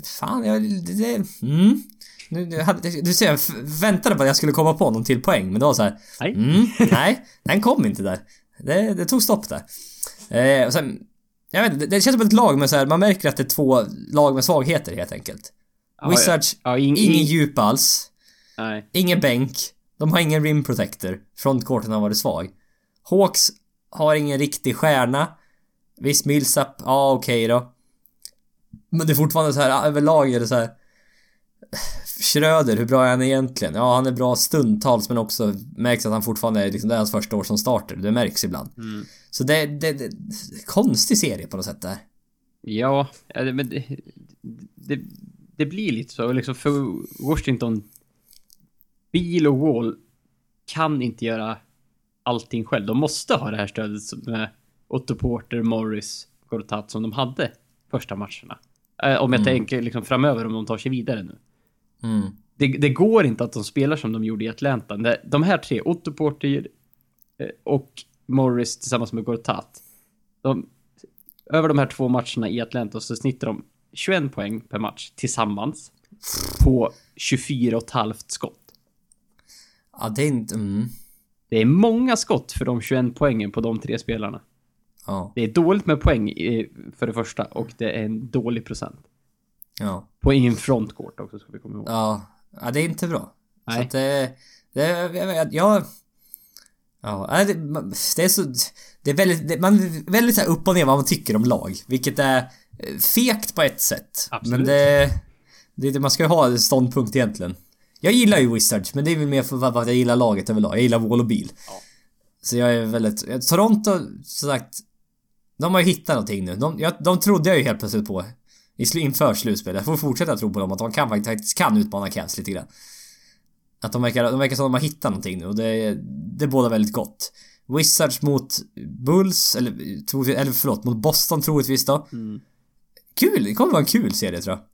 Fan, jag... Det... mm. Nu, du, du ser, jag väntade på att jag skulle komma på någon till poäng, men det var så här, Nej. Mm, nej, den kom inte där. Det, det tog stopp där. Eh, och sen, jag vet inte, det känns som ett lag med så här, man märker att det är två lag med svagheter helt enkelt. Ja, Wizards, ja, ing, ingen djup alls. Nej. Ingen bänk. De har ingen rim protector. Frontcourten har varit svag. Hawks har ingen riktig stjärna. Visst, Millsap, ja okej okay då. Men det är fortfarande så här överlag är det så här Schröder, hur bra är han egentligen? Ja, han är bra stundtals men också märks att han fortfarande är liksom, det är hans första år som starter. Det märks ibland. Mm. Så det, det, det, konstig serie på något sätt där. Ja, men det, det, det blir lite så liksom för Washington. Bil och Wall kan inte göra allting själv. De måste ha det här stödet med Otto Porter, Morris, Gortat som de hade första matcherna. Eh, om jag mm. tänker liksom framöver om de tar sig vidare nu. Mm. Det, det, går inte att de spelar som de gjorde i Atlanta. De här tre, Otto Porter eh, och Morris tillsammans med Gortat. De, över de här två matcherna i Atlanta så snittar de 21 poäng per match tillsammans. På 24 och ett halvt skott. Ja, det är inte... Mm. Det är många skott för de 21 poängen på de tre spelarna. Ja. Det är dåligt med poäng för det första och det är en dålig procent. Ja. På in frontcourt också ska vi komma ihåg. Ja. Ja, det är inte bra. Nej. Så att det... det jag... ja, det, det är så... Det är väldigt... Det, man är väldigt så upp och ner vad man tycker om lag. Vilket är eh, fegt på ett sätt. Absolut. Men det... det man ska ju ha en ståndpunkt egentligen. Jag gillar ju Wizards, men det är väl mer för att jag gillar laget överlag. Jag gillar Wall och Bil. Ja. Så jag är väldigt... Toronto, som sagt... De har ju hittat någonting nu. De, jag, de trodde jag ju helt plötsligt på inför slutspelet. Jag får fortsätta tro på dem att de kan, faktiskt kan utmana Cavs lite grann. Att de verkar, de verkar som att de har hittat någonting nu och det, det båda väldigt gott. Wizards mot Bulls, eller, eller förlåt, mot Boston troligtvis då. Mm. Kul! Det kommer vara en kul serie tror jag.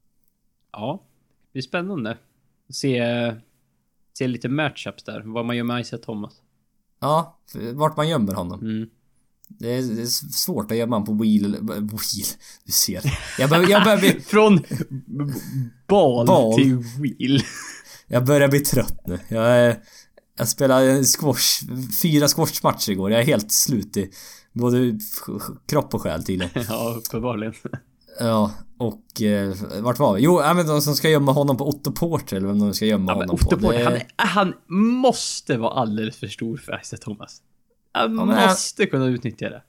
Ja, det blir spännande. Se, se lite matchups där, vad man gör med Isaiah Thomas. Ja, vart man gömmer honom. Mm. Det är, det är, svårt att gömma på wheel... Wheel. Du ser. Jag börjar, jag börjar bli... Från bal, bal, till wheel. Jag börjar bli trött nu. Jag, jag spelade squash, fyra squashmatcher igår. Jag är helt slut i både kropp och själ tydligen. Ja, uppenbarligen. Ja, och eh, vart var vi? Jo, ja, men de som ska gömma honom på Otto Porter eller vem de ska gömma ja, honom Otto på. Porter, det... han, han måste vara alldeles för stor för Isaiah Thomas. Han ja, måste han... kunna utnyttja det.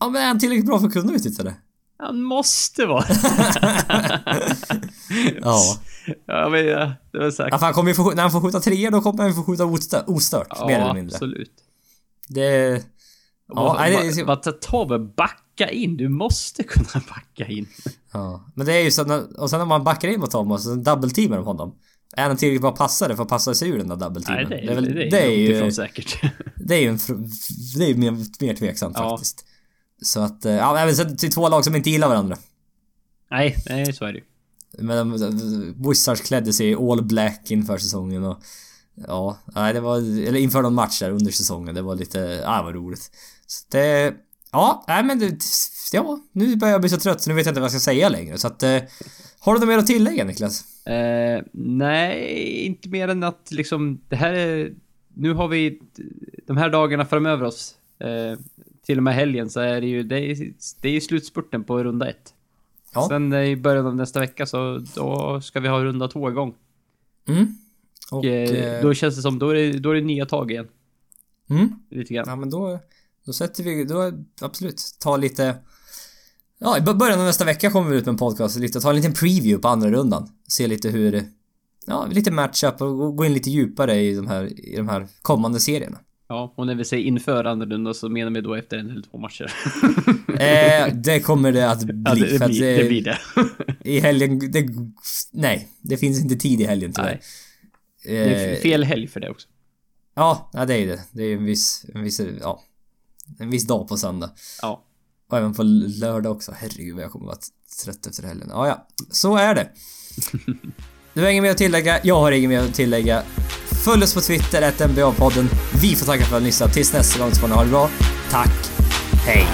Ja, men är han tillräckligt bra för att kunna utnyttja det? Han måste vara Ja. Ja, men ja, det var sagt. Ja, han kommer få, när han får skjuta treor då kommer han få skjuta ostört, ostört ja, mer eller mindre. absolut. Det... Ja, nej, det Tobbe, backa in. Du måste kunna backa in. Ja, men det är ju så att, och sen om man backar in mot Thomas och dubbelteamar om honom. Är han tillräckligt bra passare för att passa sig ur den där dubbelteamen? Nej, det är, det är, väl, det är, det är ju... säkert. det är ju en, det är ju mer, mer tveksamt ja. faktiskt. Så att, ja, även sett till två lag som inte gillar varandra. Nej, nej så är det ju. Men Wizards klädde sig i all black inför säsongen och... Ja, nej det var... Eller inför någon match där under säsongen. Det var lite... Ja, det var roligt. Så det... Ja, nej men det... Ja, nu börjar jag bli så trött så nu vet jag inte vad jag ska säga längre så att... Eh, har du något mer att tillägga Niklas? Eh, nej, inte mer än att liksom det här är... Nu har vi de här dagarna framöver oss. Eh, till och med helgen så är det ju... Det är, det är ju slutspurten på runda ett. Ja. Sen i början av nästa vecka så då ska vi ha runda två igång. Mm. Och, eh, eh, då känns det som, då är det, då är det nya tag igen. Mm. Lite grann. Ja men då, då sätter vi, då absolut, ta lite Ja, i början av nästa vecka kommer vi ut med en podcast lite, ta en liten preview på andra rundan. Se lite hur, ja, lite matchup och gå in lite djupare i de här, i de här kommande serierna. Ja, och när vi säger inför andra rundan så menar vi då efter en eller två matcher. eh, det kommer det att bli. Ja, det, det, blir, det, det blir det. I helgen, det, nej, det finns inte tid i helgen tyvärr. Nej. Det är fel helg för det också. Ja, ja det är det. Det är en viss, en viss, ja. En viss dag på söndag. Ja. Och även på lördag också. Herregud vad jag kommer vara trött efter helgen. Ja, ja. Så är det. Du har inget mer att tillägga, jag har inget mer att tillägga. Följ oss på Twitter, att NBA-podden. Vi får tacka för att ni lyssnat. Tills nästa gång så får ni ha det bra. Tack. Hej.